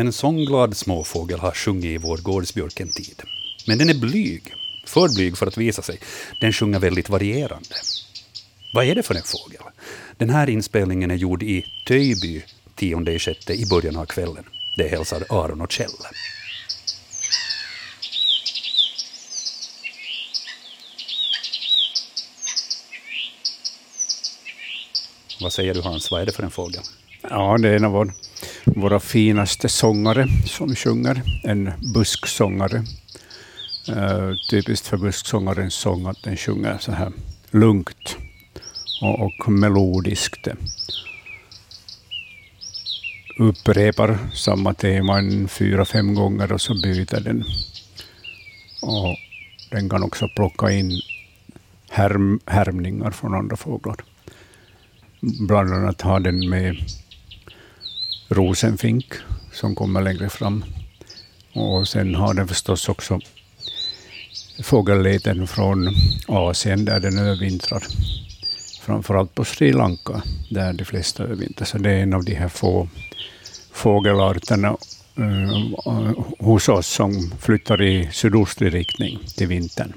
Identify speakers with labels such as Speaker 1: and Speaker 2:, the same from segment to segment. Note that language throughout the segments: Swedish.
Speaker 1: En sångglad småfågel har sjungit i vår gårdsbjörk en tid. Men den är blyg, för blyg för att visa sig. Den sjunger väldigt varierande. Vad är det för en fågel? Den här inspelningen är gjord i Töjby 10 sjätte i början av kvällen. Det hälsar Aron och Kjell. Vad säger du Hans, vad är det för en fågel?
Speaker 2: Ja, det är en av vår, våra finaste sångare som sjunger. En busksångare. Uh, typiskt för busksångarens sång att den sjunger så här lugnt och, och melodiskt. Upprepar samma tema en fyra, fem gånger och så byter den. Och den kan också plocka in härm, härmningar från andra fåglar. Bland annat har den med rosenfink som kommer längre fram. Och sen har den förstås också fågelleten från Asien där den övervintrar. Framförallt på Sri Lanka där de flesta övervintrar. Så det är en av de här få fågelarterna eh, hos oss som flyttar i sydostlig riktning till vintern.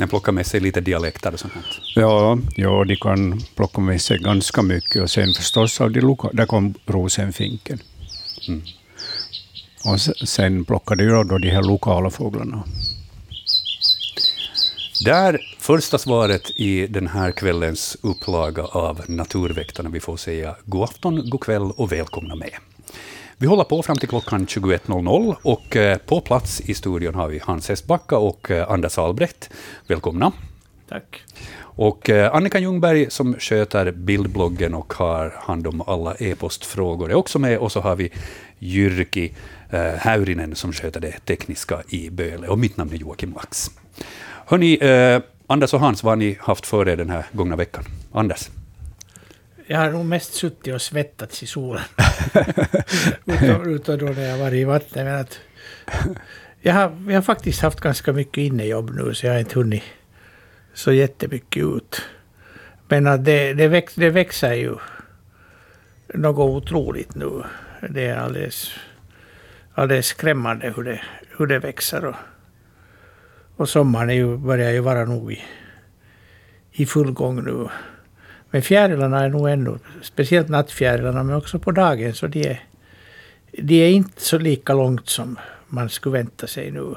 Speaker 1: Den plockar med sig lite dialekter och sånt?
Speaker 2: Ja, ja, de kan plocka med sig ganska mycket. Och sen förstås, av de loka- där kom rosenfinken. Mm. Och sen plockade de då de här lokala fåglarna.
Speaker 1: Där första svaret i den här kvällens upplaga av Naturväktarna. Vi får säga god afton, god kväll och välkomna med. Vi håller på fram till klockan 21.00 och eh, på plats i studion har vi Hans Hestbacka och eh, Anders Albrecht. Välkomna.
Speaker 3: Tack.
Speaker 1: Och eh, Annika Ljungberg som sköter bildbloggen och har hand om alla e-postfrågor är också med. Och så har vi Jyrki Häyrinen som sköter det tekniska i Böle. Och mitt namn är Joakim Lax. Hörni, Anders och Hans, vad har ni haft för er den här gångna veckan? Anders?
Speaker 3: Jag har nog mest suttit och svettats i solen. utom, då när jag varit i vattnet. Men att jag, har, jag har faktiskt haft ganska mycket innejobb nu, så jag har inte hunnit så jättemycket ut. Men att det, det, väx, det växer ju något otroligt nu. Det är alldeles, alldeles skrämmande hur det, hur det växer. Och, och sommaren är ju, börjar ju vara nog i, i full gång nu. Men fjärilarna är nog ändå, speciellt nattfjärilarna, men också på dagen, så de är, de är inte så lika långt som man skulle vänta sig nu.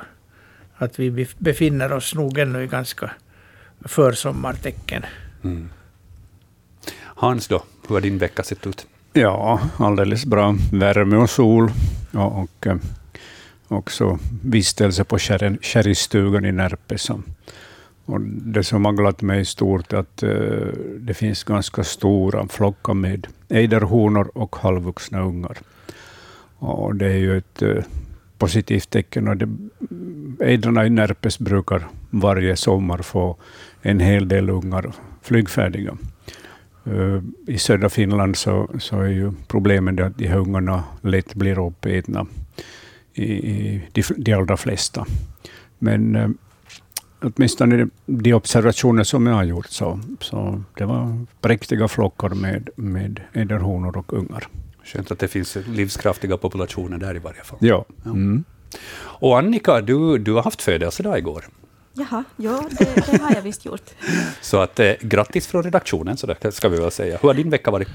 Speaker 3: Att vi befinner oss nog ännu i ganska försommartecken. Mm.
Speaker 1: Hans då, hur har din vecka sett ut?
Speaker 2: Ja, alldeles bra. Värme och sol. Och, och eh, också vistelse på kärringstugan i Närpe som och det som har glatt mig stort är att uh, det finns ganska stora flockar med ejderhonor och halvvuxna ungar. Och det är ju ett uh, positivt tecken. Och det, ejdrarna i Närpes brukar varje sommar få en hel del ungar flygfärdiga. Uh, I södra Finland så, så är ju problemet att de här ungarna lätt blir uppätna i, i de, de allra flesta. Men åtminstone de observationer som jag har gjort, så, så det var präktiga flockar med, med ederhonor och ungar.
Speaker 1: Skönt att det finns livskraftiga populationer där i varje fall.
Speaker 2: Ja. ja. Mm.
Speaker 1: Och Annika, du, du har haft födelsedag igår.
Speaker 4: Jaha, ja, det, det, har jag visst gjort.
Speaker 1: så att, eh, grattis från redaktionen, så det ska vi väl säga. Hur har din vecka varit?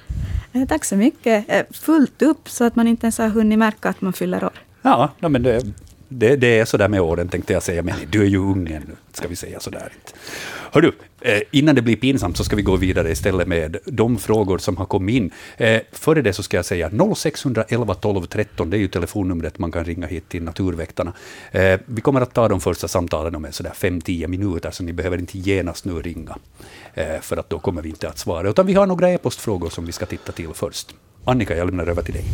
Speaker 4: Eh, tack så mycket. Eh, fullt upp, så att man inte ens har hunnit märka att man fyller år.
Speaker 1: Ja, men det, det, det är sådär med åren, tänkte jag säga. Men du är ju ung ännu, ska vi säga sådär. Hördu, du, eh, innan det blir pinsamt så ska vi gå vidare istället med de frågor som har kommit in. Eh, före det så ska jag säga 0611 12 13, det är ju telefonnumret man kan ringa hit till Naturväktarna. Eh, vi kommer att ta de första samtalen om sådär 5-10 minuter, så ni behöver inte genast nu ringa, för att då kommer vi inte att svara. Utan vi har några e-postfrågor som vi ska titta till först. Annika, jag lämnar över till dig.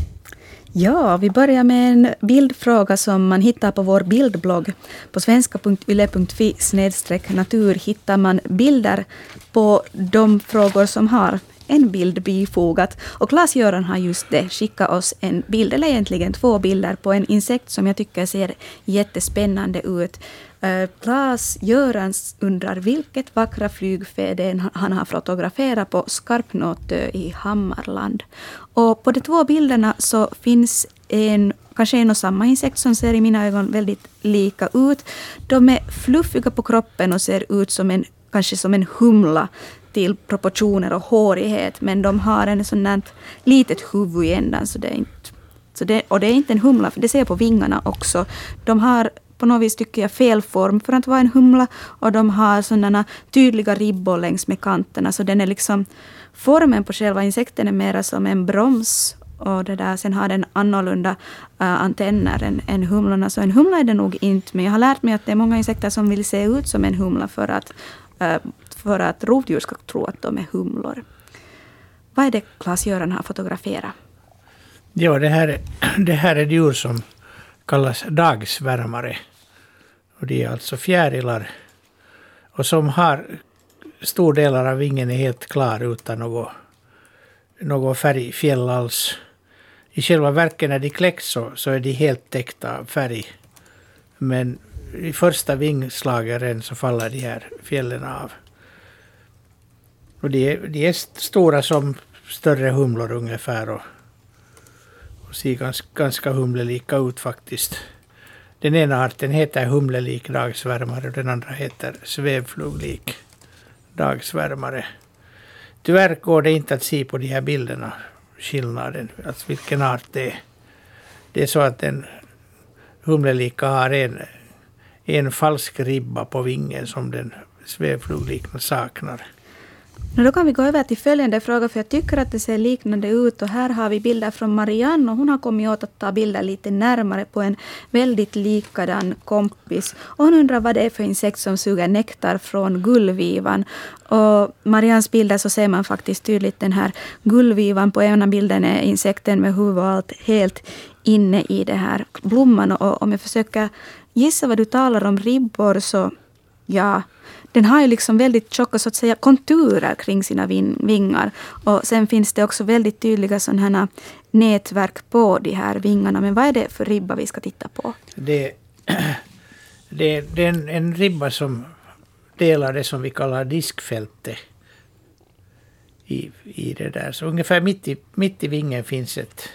Speaker 4: Ja, vi börjar med en bildfråga som man hittar på vår bildblogg. På svenska.yle.fi natur hittar man bilder på de frågor som har en bild bifogat. Och Klas-Göran har just det, skickat oss en bild, eller egentligen två bilder, på en insekt som jag tycker ser jättespännande ut. Eh, Klas-Göran undrar vilket vackra flygfäde han har fotograferat på Skarpnåtö i Hammarland. Och på de två bilderna så finns en kanske en och samma insekt som ser i mina ögon väldigt lika ut. De är fluffiga på kroppen och ser ut som en, kanske som en humla till proportioner och hårighet, men de har en sån där litet huvud i ändan, så det är inte så det, och det är inte en humla, för det ser jag på vingarna också. De har på något vis tycker jag fel form för att vara en humla. Och de har sådana tydliga ribbor längs med kanterna. Så den är liksom, formen på själva insekten är mera som en broms. Och det där, sen har den annorlunda uh, antenner än, än humlorna. Så en humla är det nog inte. Men jag har lärt mig att det är många insekter som vill se ut som en humla för att, uh, för att rovdjur ska tro att de är humlor. Vad är det Klas-Göran har fotograferat?
Speaker 3: Ja, det här, det här är djur som kallas dagsvärmare. Och de är alltså fjärilar. Och som har stor delar av vingen är helt klar utan något, något färgfjäll alls. I själva verket när de kläcks så, så är de helt täckta av färg. Men i första vingslagaren så faller de här fjällen av. Och de är, de är stora som större humlor ungefär. Och ser ganska, ganska humlelika ut faktiskt. Den ena arten heter humlelik dagsvärmare och den andra heter svävfluglik dagsvärmare. Tyvärr går det inte att se på de här bilderna skillnaden, alltså vilken art det är. Det är så att en humlelika har en, en falsk ribba på vingen som den svävfluglikna saknar
Speaker 4: då kan vi gå över till följande fråga, för jag tycker att det ser liknande ut. Och här har vi bilder från Marianne och hon har kommit åt att ta bilder lite närmare på en väldigt likadan kompis. Och hon undrar vad det är för insekt som suger nektar från gullvivan. Och Mariannes bilder så ser man faktiskt tydligt den här gullvivan. På ena bilden är insekten med huvud och allt helt inne i den här blomman. Och om jag försöker gissa vad du talar om, ribbor, så ja, den har ju liksom väldigt tjocka så att säga, konturer kring sina vingar. Och sen finns det också väldigt tydliga sådana nätverk på de här vingarna. Men vad är det för ribba vi ska titta på?
Speaker 3: Det, det, det är en, en ribba som delar det som vi kallar diskfältet. I, i det där. Så ungefär mitt i, mitt i vingen finns ett,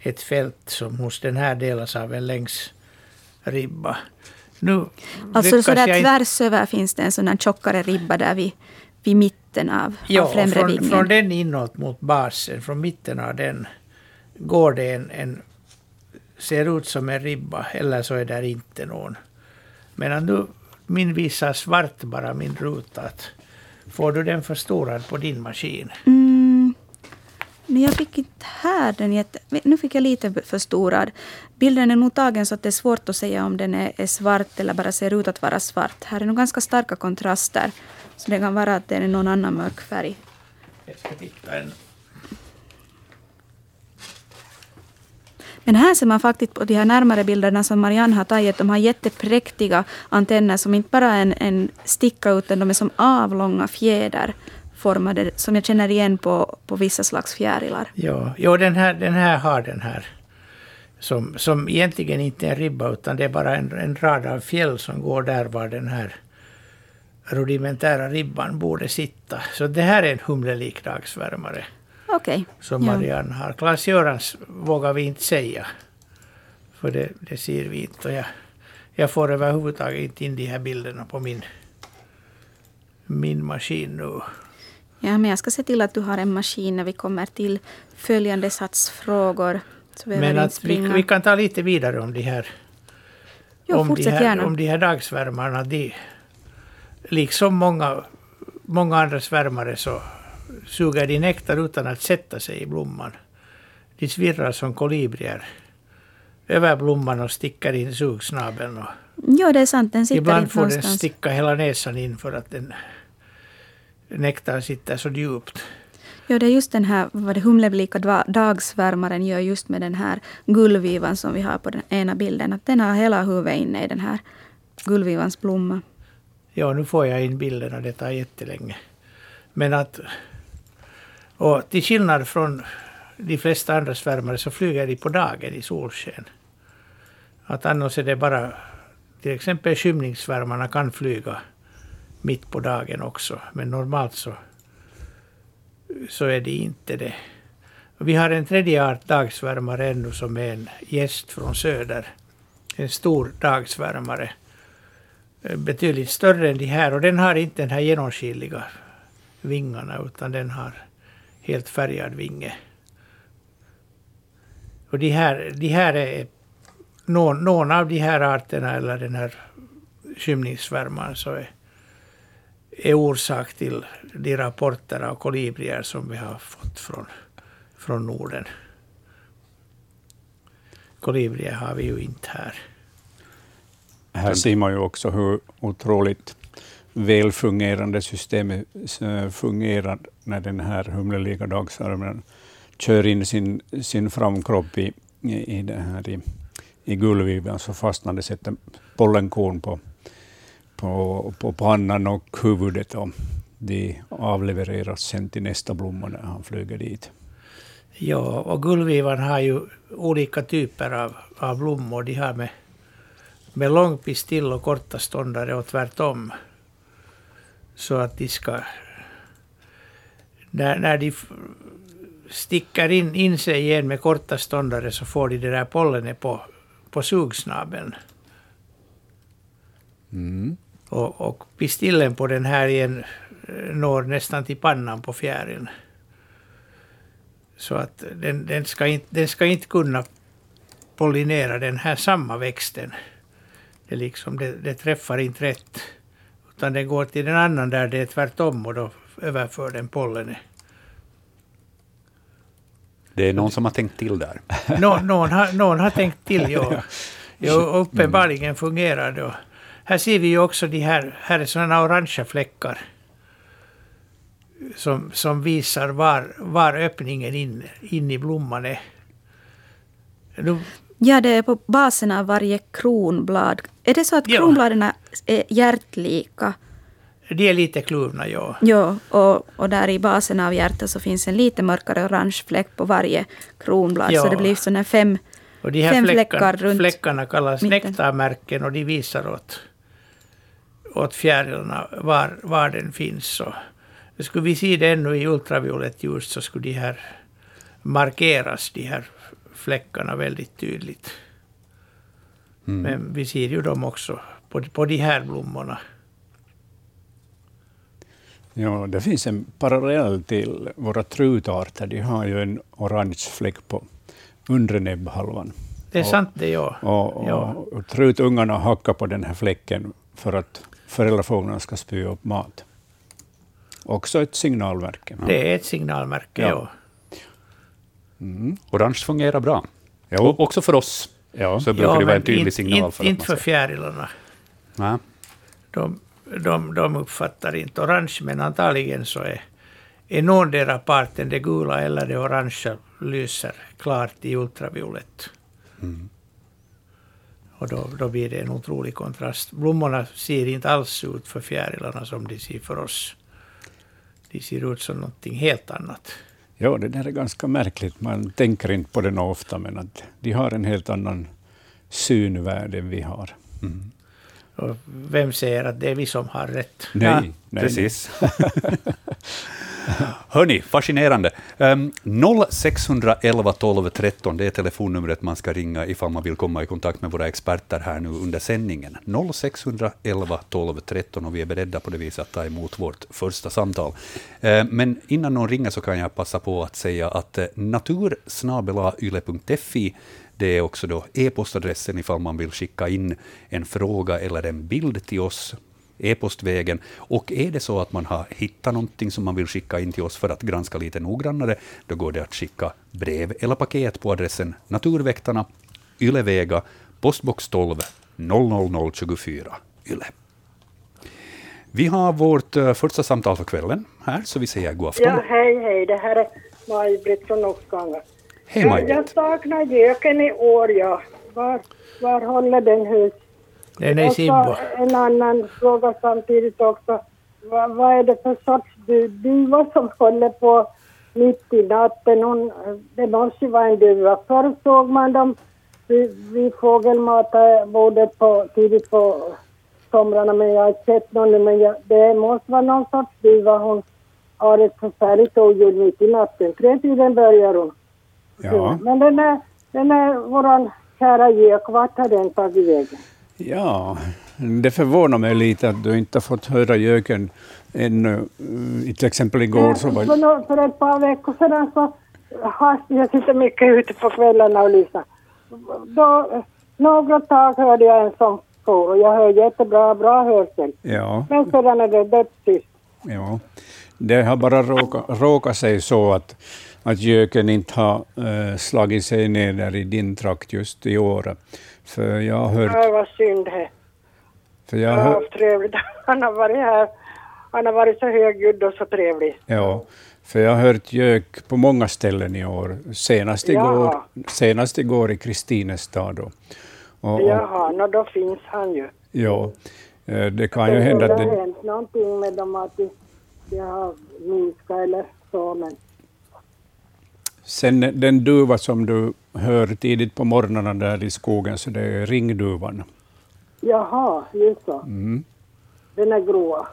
Speaker 3: ett fält som hos den här delas av en längsribba.
Speaker 4: Nu alltså så där tvärs över finns det en sån tjockare ribba där vid, vid mitten av,
Speaker 3: ja,
Speaker 4: av främre
Speaker 3: från,
Speaker 4: vingen.
Speaker 3: från den inåt mot basen, från mitten av den, går det en, en ser ut som en ribba, eller så är det inte någon. Men nu, min visar svart bara, min ruta. Får du den förstorad på din maskin?
Speaker 4: Mm. Men jag fick inte här den jätte... Nu fick jag lite förstorad. Bilden är nog tagen så att det är svårt att säga om den är, är svart eller bara ser ut att vara svart. Här är nog ganska starka kontraster. Så det kan vara att det är någon annan mörk färg.
Speaker 3: Jag ska titta en.
Speaker 4: Men här ser man faktiskt på de här närmare bilderna som Marianne har tagit. De har jättepräktiga antenner som inte bara är en, en sticka utan de är som avlånga fjäder formade som jag känner igen på, på vissa slags fjärilar.
Speaker 3: Ja, jo, den, här, den här har den här. Som, som egentligen inte är en ribba utan det är bara en, en rad av fjäll som går där var den här rudimentära ribban borde sitta. Så det här är en humlelik dagsvärmare.
Speaker 4: Okay.
Speaker 3: Som Marianne ja. har. Klas-Görans vågar vi inte säga. För det, det ser vi inte. Och jag, jag får överhuvudtaget inte in de här bilderna på min, min maskin nu.
Speaker 4: Ja, men jag ska se till att du har en maskin när vi kommer till följande satsfrågor.
Speaker 3: Men att vi, vi, kan ta lite vidare om de här,
Speaker 4: jo,
Speaker 3: om,
Speaker 4: de
Speaker 3: här
Speaker 4: gärna.
Speaker 3: om de här dagsvärmarna. De, liksom många, många andra svärmare så suger de nektar utan att sätta sig i blomman. De svirrar som kolibrier över blomman och sticker in sugsnabeln. Och
Speaker 4: ja, det är sant. Den sitter
Speaker 3: ibland får
Speaker 4: någonstans.
Speaker 3: den sticka hela näsan in för att den nektar sitter så djupt.
Speaker 4: Ja, det är just den här vad det humleblika dagsvärmaren gör just med den här gullvivan som vi har på den ena bilden. Att den har hela huvudet inne i den här gullvivans blomma.
Speaker 3: Ja, nu får jag in bilden och Det tar jättelänge. Men att... Och till skillnad från de flesta andra svärmare så flyger de på dagen i solsken. Att annars är det bara... Till exempel skymningssvärmarna kan flyga mitt på dagen också. Men normalt så, så är det inte det. Vi har en tredje art dagsvärmare ännu som är en gäst från söder. En stor dagsvärmare. Eh, betydligt större än de här och den har inte den här genomskinliga vingarna utan den har helt färgad vinge. Och de här, de här är någon, någon av de här arterna eller den här skymningssvärmaren så är, är orsak till de rapporter av kolibrier som vi har fått från, från Norden. Kolibrier har vi ju inte här.
Speaker 2: Här ser man ju också hur otroligt välfungerande systemet eh, fungerar när den här humleliga dagsarmen kör in sin, sin framkropp i, i, det här, i, i gullviven så fastnar det, sätter pollenkorn på, på, på pannan och huvudet och de avlevereras sen till nästa blomma när han flyger dit.
Speaker 3: Ja, och gullvivan har ju olika typer av, av blommor. De har med, med lång pistill och korta ståndare och tvärtom. Så att de ska... När, när de sticker in, in sig igen med korta ståndare så får de det där pollenet på, på sugsnabeln.
Speaker 2: Mm.
Speaker 3: Och, och pistillen på den här igen eh, når nästan till pannan på fjärilen. Så att den, den, ska inte, den ska inte kunna pollinera den här samma växten. Det, liksom, det, det träffar inte rätt. Utan den går till den annan där det är tvärtom och då överför den pollenet.
Speaker 1: Det är någon som har tänkt till där.
Speaker 3: Nå, någon, har, någon har tänkt till, ja. ja uppenbarligen fungerar det. Här ser vi ju också de här, här är sådana orangea fläckar. Som, som visar var, var öppningen in, in i blomman är. Nu,
Speaker 4: Ja, det är på basen av varje kronblad. Är det så att
Speaker 3: Ja.
Speaker 4: kronbladen är hjärtlika?
Speaker 3: de är lite kluvna, ja.
Speaker 4: Ja, och, och där i basen av hjärtat så finns en lite mörkare orange fläck på varje kronblad.
Speaker 3: Ja.
Speaker 4: Så det blir sådana fem,
Speaker 3: Och de här
Speaker 4: fem
Speaker 3: fläckar,
Speaker 4: fläckar runt.
Speaker 3: fläckarna kallas
Speaker 4: mitten.
Speaker 3: nektarmärken och de visar åt, åt fjärilarna var, var den finns. Så skulle vi se det ännu i ultraviolett ljus så skulle de här markeras, de här fläckarna väldigt tydligt.
Speaker 1: Mm.
Speaker 3: Men vi ser ju dem också på, på de här blommorna.
Speaker 2: Ja, det finns en parallell till våra trutarter. De har ju en orange fläck på undre näbbhalvan.
Speaker 3: Det är sant det, ja.
Speaker 2: Och, och,
Speaker 3: Ja.
Speaker 2: och trutungarna hackar på den här fläcken för att föräldrafåglarna ska spy upp mat. Också ett signalmärke.
Speaker 3: Det är ett signalmärke,
Speaker 2: Ja.
Speaker 3: ja.
Speaker 2: Mm.
Speaker 1: Orange fungerar bra.
Speaker 2: Jo.
Speaker 1: Och också för oss.
Speaker 2: Ja.
Speaker 1: Så brukar
Speaker 3: ja,
Speaker 1: det vara en tydlig
Speaker 3: inte-
Speaker 1: signal
Speaker 3: Inte,
Speaker 1: för att
Speaker 3: inte för fjärilarna.
Speaker 1: Ja.
Speaker 3: de, de, de uppfattar inte orange, men antagligen så är, är någondera parten, det gula eller det orangea, lyser klart i ultraviolett.
Speaker 1: Mm.
Speaker 3: Och då, då blir det en otrolig kontrast. Blommorna ser inte alls ut för fjärilarna som de ser för oss. De ser ut som någonting helt annat.
Speaker 2: ja, det där är ganska märkligt. Man tänker inte på det ofta, men att de har en helt annan synvärde än vi har.
Speaker 1: Mm.
Speaker 3: Och vem säger att det är vi som har rätt?
Speaker 2: Nej,
Speaker 1: Ja,
Speaker 2: nej,
Speaker 1: precis. Hörni, fascinerande. Um, 0611 12 13, det är telefonnumret man ska ringa ifall man vill komma i kontakt med våra experter här nu under sändningen. 0611 12 13 och vi är beredda på det viset att ta emot vårt första samtal. Eh, men innan någon ringer så kan jag passa på att säga att eh, natursnabelayle.fi det är också då e-postadressen ifall man vill skicka in en fråga eller en bild till oss e-postvägen. Och är det så att man har hittat någonting som man vill skicka in till oss för att granska lite noggrannare, då går det att skicka brev eller paket på adressen Naturväktarna, Ylevega, postbox 12 00024 Yle. Vi har vårt eh, första samtal för kvällen här, så vi säger god afton.
Speaker 5: Ja, hej, hej. Det här är Maj-Britt från Oskanga.
Speaker 1: Hej
Speaker 5: Jag
Speaker 1: Maj-Britt.
Speaker 5: saknar göken i år, ja. Var, var håller den hus?
Speaker 3: Den är i Sibbo.
Speaker 5: en annan fråga samtidigt också. Vad, vad är det för sorts du- duva som håller på mitt i natten? Hon, det måste vara en duva. Förr såg man dem vid, vid fågelmatarbordet på, tidigt på somrarna, men jag har inte sett någon nu. Men jag, det måste vara någon sorts duva. Hon har ett förfärligt oljud mitt i natten. Tretiden börjar hon.
Speaker 2: Ja.
Speaker 5: Men den är, den är våran kära gök, vart har den tagit vägen?
Speaker 2: Ja, det förvånar mig lite att du inte har fått höra göken ännu. Mm, Till exempel igår så var
Speaker 5: För, för ett par veckor sedan så har jag sitter mycket ute på kvällarna och lyssnar. Då, några tag hörde jag en som for och jag hör jättebra, bra hörsel.
Speaker 2: Ja,
Speaker 5: Men sedan är det dödstyst.
Speaker 2: ja. Det har bara råkat, råkat sig så att, att göken inte har eh, slagit sig ner där i din trakt just i år. För jag har hört...
Speaker 5: Det var synd det.
Speaker 2: För jag har
Speaker 5: har
Speaker 2: hört
Speaker 5: haft trevligt. Han har varit här. Han har varit så högljudd och så trevlig.
Speaker 2: ja, för jag har hört gök på många ställen i år. Senast igår,
Speaker 5: Jaha.
Speaker 2: senast igår i Kristinestad. Då. Och, och,
Speaker 5: Jaha, nå då finns han ju.
Speaker 2: ja, eh, det kan ju hända
Speaker 5: det
Speaker 2: att
Speaker 5: har
Speaker 2: det,
Speaker 5: hänt någonting med dem att de, de har minskat eller så men
Speaker 2: Sen den duva som du hör tidigt på morgnarna där i skogen, så det är ringduvan.
Speaker 5: jaha, just så.
Speaker 2: Mm.
Speaker 5: Den är grå.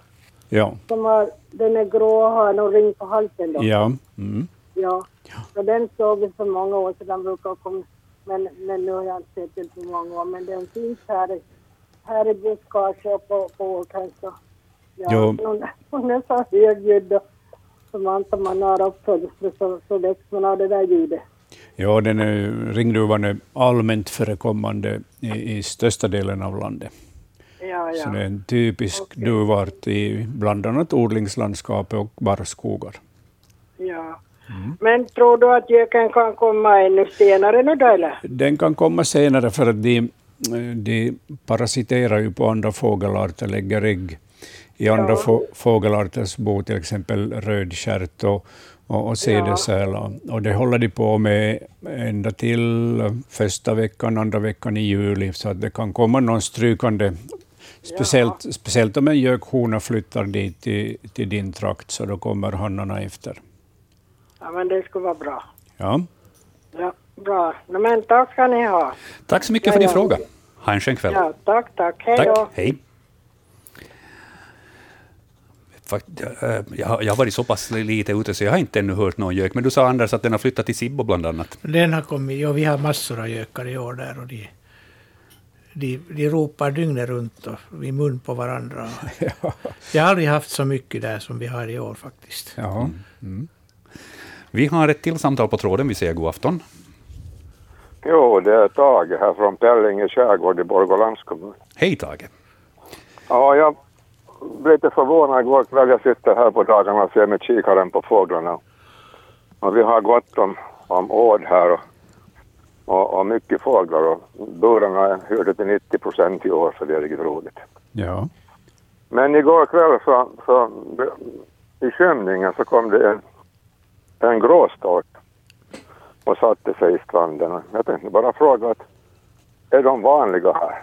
Speaker 2: Ja,
Speaker 5: Som har, den är grå och har någon ring på halsen då.
Speaker 2: ja. Mm.
Speaker 5: Ja. Så den såg vi för många år sedan brukar komma. Men, men nu har jag inte sett den på många år. Men den finns här, här i buskage och på, på åkern. Ja,
Speaker 2: Jo.
Speaker 5: hon, hon är så högljudd och som antar man har upp fönstret så, så väcks man av det där ljudet.
Speaker 2: Ja, den är, ringduvan är allmänt förekommande i, i största delen av landet.
Speaker 5: Ja,
Speaker 2: Så det är
Speaker 5: ja.
Speaker 2: en typisk
Speaker 5: Okej.
Speaker 2: duvart i bland annat odlingslandskapet och barrskogar.
Speaker 5: ja. Men tror du att göken kan komma ännu senare nu då eller?
Speaker 2: Den kan komma senare för att de, de parasiterar ju på andra fågelarter, lägger ägg i andra
Speaker 5: Ja.
Speaker 2: få, fågelarters bo, till exempel rödstjärt och, och, och cedersäl. Och det håller de på med ända till första veckan, andra veckan i juli, så att det kan komma någon strykande Speciellt, speciellt om en gökhona flyttar dit till, till din trakt, så då kommer hannarna efter.
Speaker 5: Ja, men det skulle vara bra.
Speaker 2: Ja.
Speaker 5: Ja, bra. No, men tack ska ni ha.
Speaker 1: Tack så mycket
Speaker 5: Ja,
Speaker 1: för din
Speaker 5: ja.
Speaker 1: fråga. Ha en skön kväll.
Speaker 5: Ja, tack, tack. Hej då.
Speaker 1: Tack. Hej. Fakt- eh, Jag har, jag har varit så pass lite ute så jag har inte ännu hört någon gök. Men du sa Anders att den har flyttat till Sibbo bland annat.
Speaker 3: Den har kommit, ja, vi har massor av gökar i år där och de, de, de ropar dygnet runt och i mun på varandra. Jag har aldrig haft så mycket där som vi har i år faktiskt.
Speaker 2: ja.
Speaker 1: Vi har ett till samtal på tråden. Vi säger god afton.
Speaker 6: Jo, det är Tage här från Pellinge skärgård i Borgålands kommun.
Speaker 1: Hej Tage.
Speaker 6: Ja, jag blev lite förvånad igår kväll. Jag sitter här på dagarna och ser med kikaren på fåglarna. Och vi har gott om, om åd här och, och, och mycket fåglar. Och burarna hörde till 90 procent i år, så det är riktigt roligt.
Speaker 2: ja.
Speaker 6: Men igår kväll så, så i skymningen så kom det en, en gråstork och satte sig i stranden. Jag tänkte bara fråga att är de vanliga här?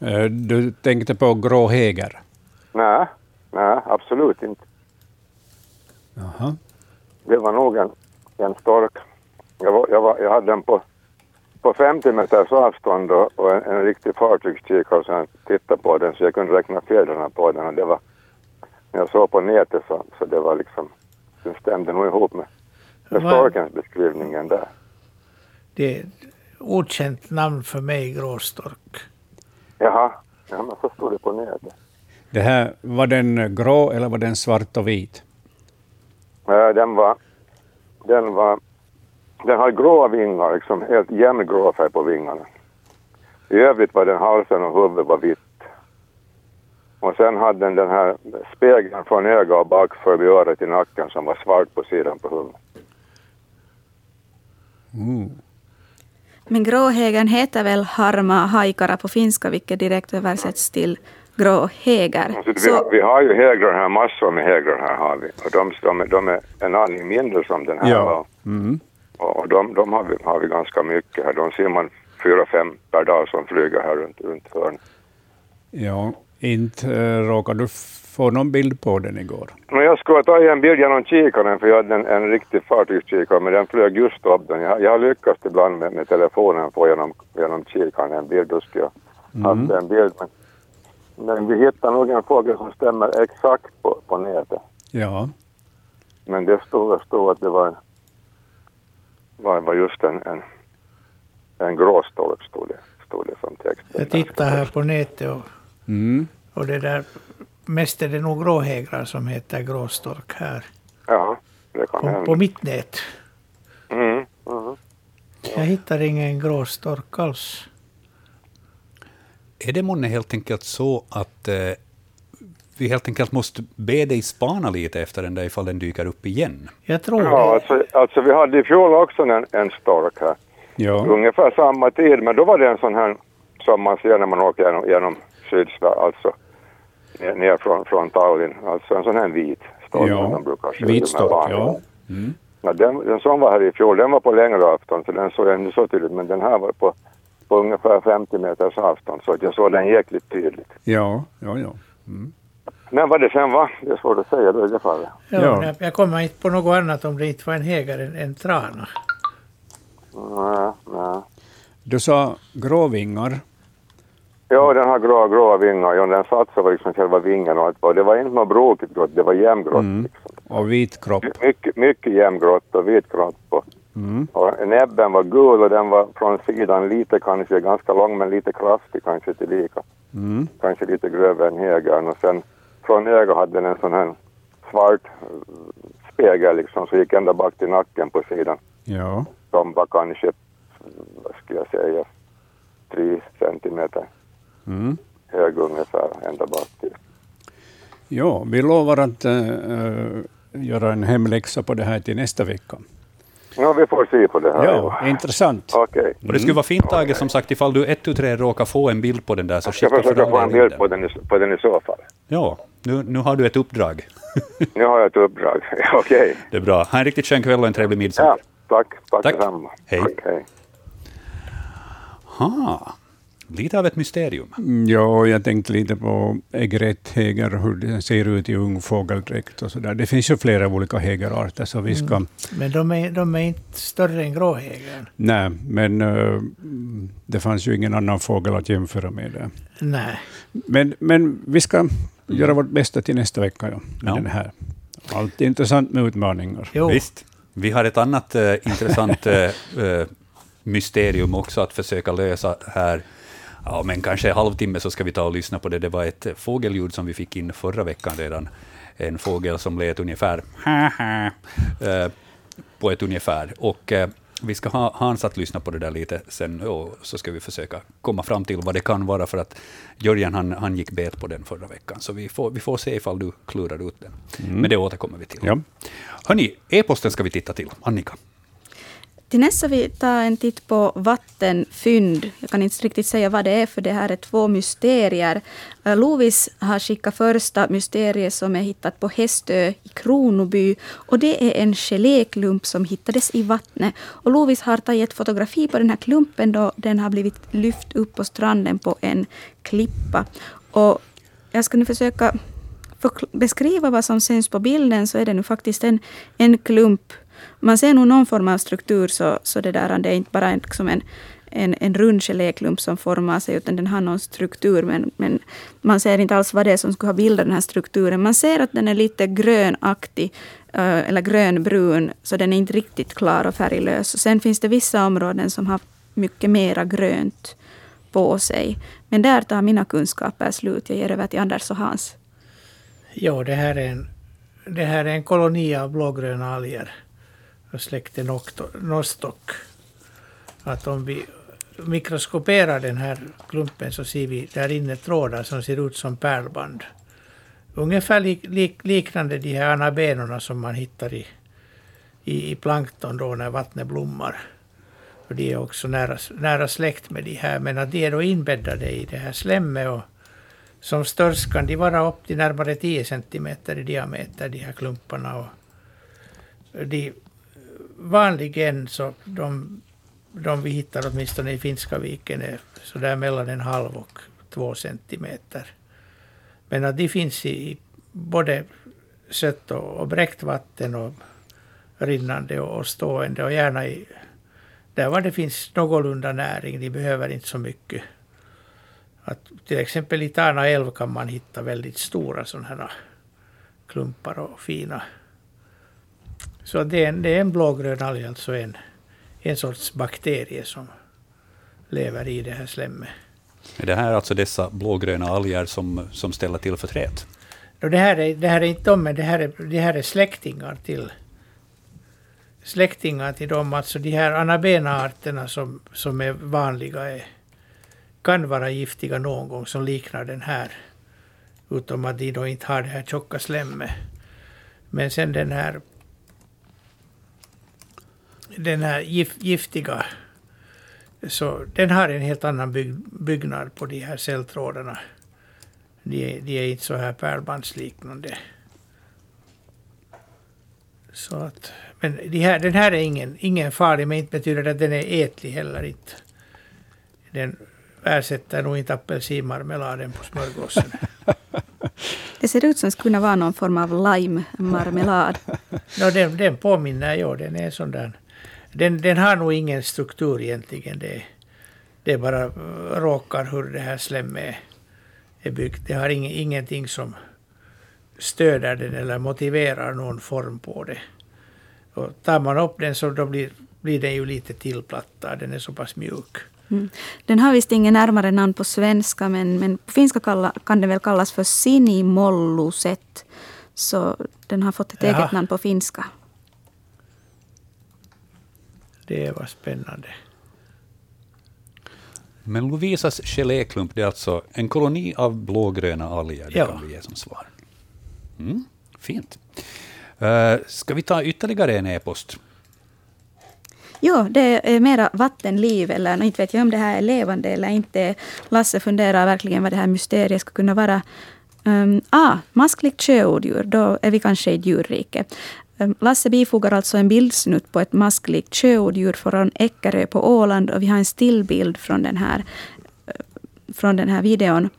Speaker 2: Eh, Du tänkte på gråhäger?
Speaker 6: Nej, nej, absolut inte.
Speaker 2: Jaha.
Speaker 6: Det var nog en, en stork. Jag, var, jag, var, jag hade den på, på 50 meters avstånd och, och en, en riktig fartygskikare så jag tittade på den så jag kunde räkna fjädrarna på den och det var när jag såg på nätet så, så det var liksom den stämde nog ihop med, med storkens beskrivningen där.
Speaker 3: Det är ett okänt namn för mig, gråstork.
Speaker 6: Jaha, ja, men så stod det på nätet.
Speaker 2: Det här, var den grå eller var den svart och vit?
Speaker 6: Den var, den var, den hade gråa vingar, liksom helt jämn grå färg på vingarna. I övrigt var den halsen och huvudet var vitt. Och sen hade den den här spegeln från öga och bak förbi örat i nacken som var svart på sidan på huvudet.
Speaker 2: Mm.
Speaker 4: Men gråhägern heter väl harma haikara på finska, vilket direkt översätts till gråhäger.
Speaker 6: Alltså, vi,
Speaker 4: Så,
Speaker 6: vi har ju hägrar här, massor med hägrar här har vi. Och de, de, är- de är en aning mindre som den här.
Speaker 2: Ja. Mm.
Speaker 6: Och och de, de har, vi, har vi ganska mycket här. De ser man fyra, fem per dag som flyger här runt, runt hörnet.
Speaker 2: Ja, inte äh, råkade du få någon bild på den igår?
Speaker 6: Men jag skulle ta en bild genom kikaren för jag hade en, en riktig fartygskikare men den flög just upp den. Jag, jag har lyckats ibland med, med telefonen få genom, genom kikaren en bild. Då skulle jag haft en bild. Men, men vi hittar nog en fågel som stämmer exakt på, på nätet.
Speaker 2: Ja.
Speaker 6: Men det stod, det stod att det var var, var just en, en, en gråstolp, stod det, stod det som text.
Speaker 3: Jag tittar här på nätet och,
Speaker 2: Mm.
Speaker 3: och det där, mest är det nog gråhägrar som heter gråstork här.
Speaker 6: Ja, det kan
Speaker 3: På,
Speaker 6: hända.
Speaker 3: på mitt nät.
Speaker 6: Mm, mm.
Speaker 3: Jag hittar ingen gråstork alls.
Speaker 1: Är det månne helt enkelt så att eh, vi helt enkelt måste be dig spana lite efter den där ifall den dyker upp igen?
Speaker 3: Jag tror
Speaker 6: Ja, alltså, alltså vi hade i fjol också en, en stork här.
Speaker 2: Ja.
Speaker 6: Ungefär samma tid, men då var det en sån här som man ser när man åker genom, genom Sydsverige, alltså ner, från, från Tallinn. Alltså en sån här vit stork
Speaker 2: Ja,
Speaker 6: som de brukar skjuta
Speaker 2: vit stork, ja.
Speaker 6: Ja, den, den som var här i fjol, den var på längre avstånd, så den såg jag inte så tydligt, men den här var på, på ungefär 50 meters avstånd, så att jag såg den jäkligt tydligt.
Speaker 2: Ja, ja, ja.
Speaker 6: Men vad det sen var, det är svårt att säga då i det fallet.
Speaker 3: Ja,
Speaker 2: Ja.
Speaker 3: jag- kommer inte på något annat om det inte var en hägare än en trana.
Speaker 6: Nej, nej.
Speaker 2: Du sa gråvingar.
Speaker 6: Ja, den har grå, gråa vingar. Ja, den satt över liksom själva vingen och allt. vad. Det var inte något brokigt grått, det var jämngrått.
Speaker 2: Mm.
Speaker 6: Liksom.
Speaker 2: och vit kropp.
Speaker 6: Mycket, mycket jämngrått och vitgrått. på.
Speaker 2: Mm.
Speaker 6: Och näbben var gul och den var från sidan lite kanske ganska lång men lite kraftig kanske tillika.
Speaker 2: Mm.
Speaker 6: Kanske lite grövre än hägern. Och sen från ögat hade den en sån här svart eh, spegel liksom så gick ända bak till nacken på sidan.
Speaker 2: Ja.
Speaker 6: Som var kanske, vad skulle jag säga, tre centimeter
Speaker 2: Mm.
Speaker 6: hög ungefär ända bak till.
Speaker 2: Ja, vi lovar att äh, göra en hemläxa på det här till nästa vecka.
Speaker 6: Ja, vi får se på det här.
Speaker 2: Ja, intressant.
Speaker 6: Okej.
Speaker 1: Och det skulle vara fint, Tage, som sagt, ifall du ett tu tre råkar få en bild på den där, så
Speaker 6: Jag ska
Speaker 1: skicka för
Speaker 6: försöka
Speaker 1: all
Speaker 6: få en bild på den, i- på den i så fall.
Speaker 1: Ja, nu, nu har du ett uppdrag.
Speaker 6: Nu har jag ett uppdrag. Okej.
Speaker 1: Det är bra. Ha en riktigt skön kväll och en trevlig midsommar.
Speaker 6: Ja, tack. Tack,
Speaker 1: Tack.
Speaker 6: detsamma.
Speaker 1: Hej.
Speaker 6: Tack, hej.
Speaker 1: Ha, lite av ett mysterium.
Speaker 2: Ja, jag tänkte lite på äggrätthäger, hur det ser ut i ung fågeldräkt och så där. Det finns ju flera olika hägerarter, så vi ska...
Speaker 3: Men de är, de är inte större än gråhägern.
Speaker 2: Nej, men äh, det fanns ju ingen annan fågel att jämföra med. Det.
Speaker 3: Nej.
Speaker 2: Men, men vi ska göra vårt bästa till nästa vecka ja, med
Speaker 1: Ja.
Speaker 2: den här. Alltid intressant med utmaningar.
Speaker 3: Jo.
Speaker 1: Visst. Vi har ett annat eh, intressant eh, mysterium också att försöka lösa här. Ja, men kanske en halvtimme så ska vi ta och lyssna på det. Det var ett fågelljud som vi fick in förra veckan redan. En fågel som lät ungefär eh, på ett ungefär. Och eh, vi ska ha Hans att lyssna på det där lite sen och så ska vi försöka komma fram till vad det kan vara för att Jörgen han, han gick bet på den förra veckan. Så vi får, vi får se ifall du klurar ut den. Men det återkommer vi till.
Speaker 2: Ja.
Speaker 1: Hörni, e-posten ska vi titta till. Annika.
Speaker 4: Till nästa vi tar en titt på vattenfynd. Jag kan inte riktigt säga vad det är, för det här är två mysterier. Äh, Lovis har skickat första mysteriet som är hittat på Hästö i Kronoby. Och det är en geléklump som hittades i vattnet. Och Lovis har tagit ett fotografi på den här klumpen då den har blivit lyft upp på stranden på en klippa. Och jag ska nu försöka beskriva vad som syns på bilden så är det nu faktiskt en, en klump. Man ser nog någon form av struktur så, så det där det är inte bara en, liksom en, en, en rund geléklump som formar sig utan den har någon struktur men, men man ser inte alls vad det är som skulle ha bildat den här strukturen. Man ser att den är lite grönaktig eh, eller grönbrun så den är inte riktigt klar och färglös. Och sen finns det vissa områden som har mycket mera grönt på sig. Men där tar mina kunskaper slut. Jag ger över till Anders och Hans.
Speaker 3: Jo, det här är en, det här är en koloni av blågröna alger släkten Nostock. Nostoc. Att om vi mikroskoperar den här klumpen så ser vi där inne trådar som ser ut som pärlband. Ungefär lik, lik, liknande de här anabenorna som man hittar i, i, i plankton då när vattnet blommar. Och de är också nära, nära släkt med de här, men att de är då inbäddade i det här slemmet och som störst kan de vara upp till närmare 10 centimeter i diameter, de här klumparna. Och de, vanligen så de, de vi hittar åtminstone i Finska viken är sådär mellan en halv och två centimeter. Men att de finns i både sött och, och bräckt vatten och rinnande och, och stående och gärna i där var det finns någorlunda näring. De behöver inte så mycket. Att till exempel i Tärna älv kan man hitta väldigt stora sådana här klumpar och fina. Så det är en, det är en blågrön alg, alltså en, en sorts bakterie som lever i det här slemmet.
Speaker 1: Är det här alltså dessa blågröna alger som, som ställer till för träet?
Speaker 3: Och det, här är, det här är inte de, men det här är, det här är släktingar till släktingar till dem. Alltså de här anabena arterna som, som är vanliga är, kan vara giftiga någon gång som liknar den här. Utom att de då inte har det här tjocka slemmet. Men sen den här den här gif, giftiga, så den har en helt annan bygg, byggnad på de här celltrådarna. De, de är inte så här pärlbandsliknande. Så att, men de här, den här är ingen, ingen farlig, men inte betyder det att den är ätlig heller inte. Den ersätter nog inte apelsinmarmeladen på smörgåsen.
Speaker 4: Det ser ut som skulle kunna vara någon form av lime-marmelad.
Speaker 3: no, den, den påminner, ja, den är sån där. Den, den har nog ingen struktur egentligen. Det, det bara råkar hur det här slemmet är byggt. Det har ing, ingenting som stöder den eller motiverar någon form på det. Och tar man upp den så då blir, blir den ju lite tillplattad. Den är så pass mjuk.
Speaker 4: Mm. Den har visst ingen närmare namn på svenska, men, men på finska kalla, kan den väl kallas för sinimolluset. Så den har fått ett Jaha. eget namn på finska.
Speaker 3: Det var spännande.
Speaker 1: Men Lovisas geléklump, det är alltså en koloni av blågröna alger, det ja. kan vi ge som svar. Mm, fint. Uh, ska vi ta ytterligare en e-post?
Speaker 4: Ja, det är mera vattenliv, eller inte vet jag om det här är levande eller inte. Lasse funderar verkligen vad det här mysteriet ska kunna vara. Um, ah, maskligt sjöodjur, då är vi kanske i djurriket. Um, ehm, Lasse bifogar alltså en bildsnutt på ett maskligt sjöodjur från Eckerö på Åland och vi har en stillbild från den här, eh, från den här videon.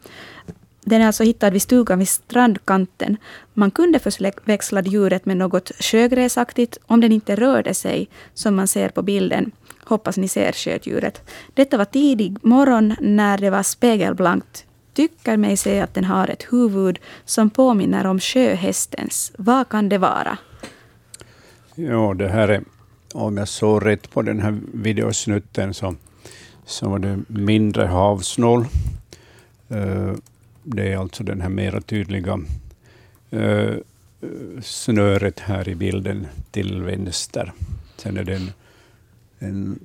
Speaker 4: Den är alltså hittad vid stugan vid strandkanten. Man kunde förväxla djuret med något sjögräsaktigt om den inte rörde sig, som man ser på bilden. Hoppas ni ser sjödjuret. Detta var tidig morgon när det var spegelblankt. Tycker mig se att den har ett huvud som påminner om sjöhästens. Vad kan det vara?
Speaker 2: Ja, det här är, om jag såg rätt på den här videosnutten, så, så var det mindre havsnål. Uh, det är alltså den här mera tydliga uh, snöret här i bilden till vänster. Sen är det en, en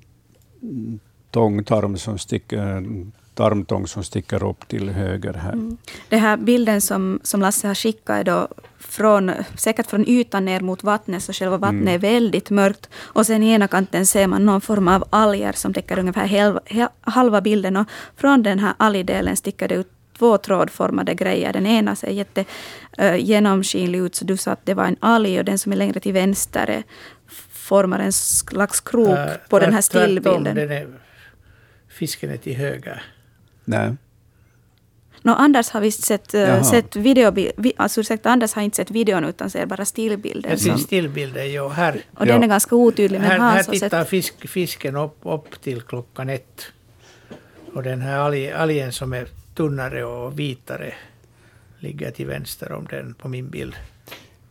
Speaker 2: tångtarm som sticker, tarmtång som sticker upp till höger här. Mm.
Speaker 4: Den här bilden som, som Lasse har skickat är då från, säkert från ytan ner mot vattnet, så själva vattnet mm. är väldigt mörkt. Och sen i ena kanten ser man någon form av alger som täcker ungefär halva, halva bilden. Och från den här algdelen sticker det ut två trådformade grejer. Den ena ser jätte uh, genomskinlig ut, så du sa att det var en alg, och den som är längre till vänster formar en slags krok uh, på den här stillbilden. Den är,
Speaker 3: fisken är till höger.
Speaker 2: Nej.
Speaker 4: No, Anders har visst sett, uh, sett video, alltså ursäkta, Anders har inte sett videon utan ser bara stillbilden.
Speaker 3: Jag ser stillbilden, jo. Här,
Speaker 4: och ja. den är ganska otydlig.
Speaker 3: Men här, här tittar fisk, fisken upp, upp till klockan ett. Och den här algen som är tunnare och vitare ligger till vänster om den på min bild.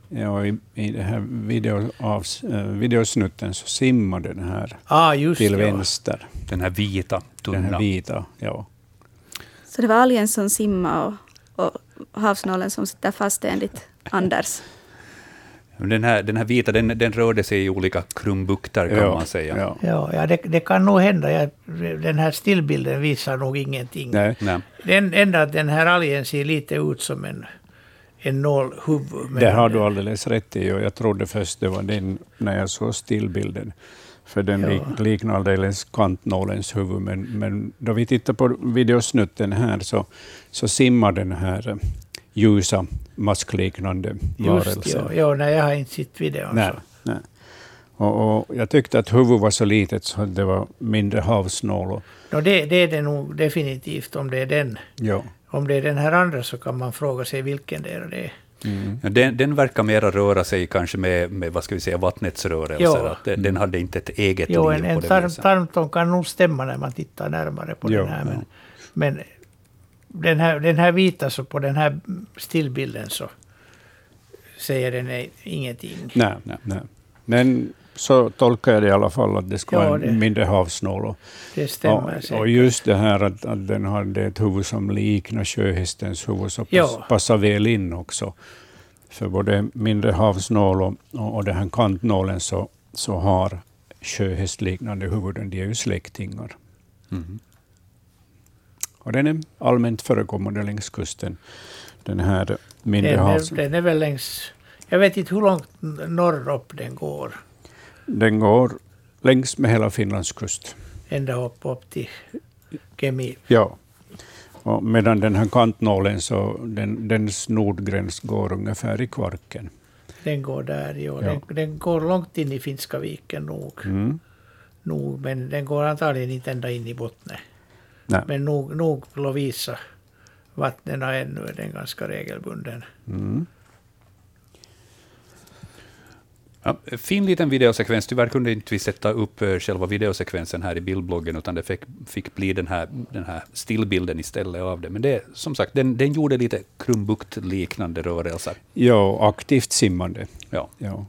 Speaker 2: Ja, i, i den här video av, uh, videosnutten så simmar den här
Speaker 3: ah, just
Speaker 2: till
Speaker 3: ja.
Speaker 2: vänster.
Speaker 1: Den här vita, tunna.
Speaker 2: Den här vita, ja.
Speaker 4: Så det var algen som simmade och, och havsnålen som sitter fast enligt Anders?
Speaker 1: Den här, den här vita den, den rörde sig i olika krumbukter kan ja, man säga.
Speaker 3: Ja, ja, ja det, det, kan nog hända. Jag, den här stillbilden visar nog ingenting.
Speaker 2: Nej.
Speaker 1: Nej.
Speaker 3: Den enda att den här algen ser lite ut som en, en nålhuvud.
Speaker 2: Det har du alldeles rätt i. Och jag trodde först det var den när jag såg stillbilden. För den ja. liknar alldeles kantnålens huvud. Men, men då vi tittar på videosnutten här så, så simmar den här ljusa maskliknande varelser. Just
Speaker 3: ja, ja nej, jag har inte sett videon.
Speaker 2: Nej, nej. Och, och, jag tyckte att huvudet var så litet så det var mindre havsnål.
Speaker 3: No, det, det är det nog definitivt om det är den.
Speaker 2: Ja.
Speaker 3: Om det är den här andra så kan man fråga sig vilken det är. Det
Speaker 1: Mm. Den, den verkar mera röra sig kanske med, med vad ska vi säga, vattnets rörelser. Att den, den, hade inte ett eget jo, liv
Speaker 3: en, en tar, tarmtång kan nog stämma när man tittar närmare på jo, den här. Men, ja. men den, här, den här vita, så på den här stillbilden så säger den ingenting.
Speaker 2: Nej, nej, nej. Men så tolkar jag det i alla fall, att det ska
Speaker 3: Ja,
Speaker 2: vara
Speaker 3: det-
Speaker 2: en mindre havsnål. Och,
Speaker 3: Det stämmer
Speaker 2: och, och
Speaker 3: säkert.
Speaker 2: just det här att, att den hade ett huvud som liknar sjöhästens huvud, så pass,
Speaker 3: Ja.
Speaker 2: passar väl in också. För både mindre havsnål och, och, och den här kantnålen så, så har sjöhästliknande huvuden, de är ju släktingar.
Speaker 1: Mhm.
Speaker 2: Och den är allmänt förekommande längs kusten, den här mindre
Speaker 3: Den
Speaker 2: havs...
Speaker 3: är, den är väl längs... Jag vet inte hur långt norrut den går.
Speaker 2: Den går längs med hela Finlands kust.
Speaker 3: Ända upp, upp till Kemi.
Speaker 2: Ja. Och medan den här kantnålen, så den, dens nordgräns går ungefär i Kvarken.
Speaker 3: Den går där, jo.
Speaker 2: Ja.
Speaker 3: Den, den går långt in i Finska viken nog.
Speaker 2: Mm.
Speaker 3: nog. Men den går antagligen inte ända in i botten.
Speaker 2: Nej.
Speaker 3: Men nog, nog Lovisa vattnen ännu är den ganska regelbunden.
Speaker 2: Mm.
Speaker 1: Ja, fin liten videosekvens. Tyvärr kunde inte vi sätta upp eh, själva videosekvensen här i bildbloggen, utan det fick, fick bli den här, den här stillbilden istället av det. Men det, som sagt, den, den gjorde lite krumbukt-liknande rörelser.
Speaker 2: Ja, aktivt simmande.
Speaker 1: Ja,
Speaker 2: Ja.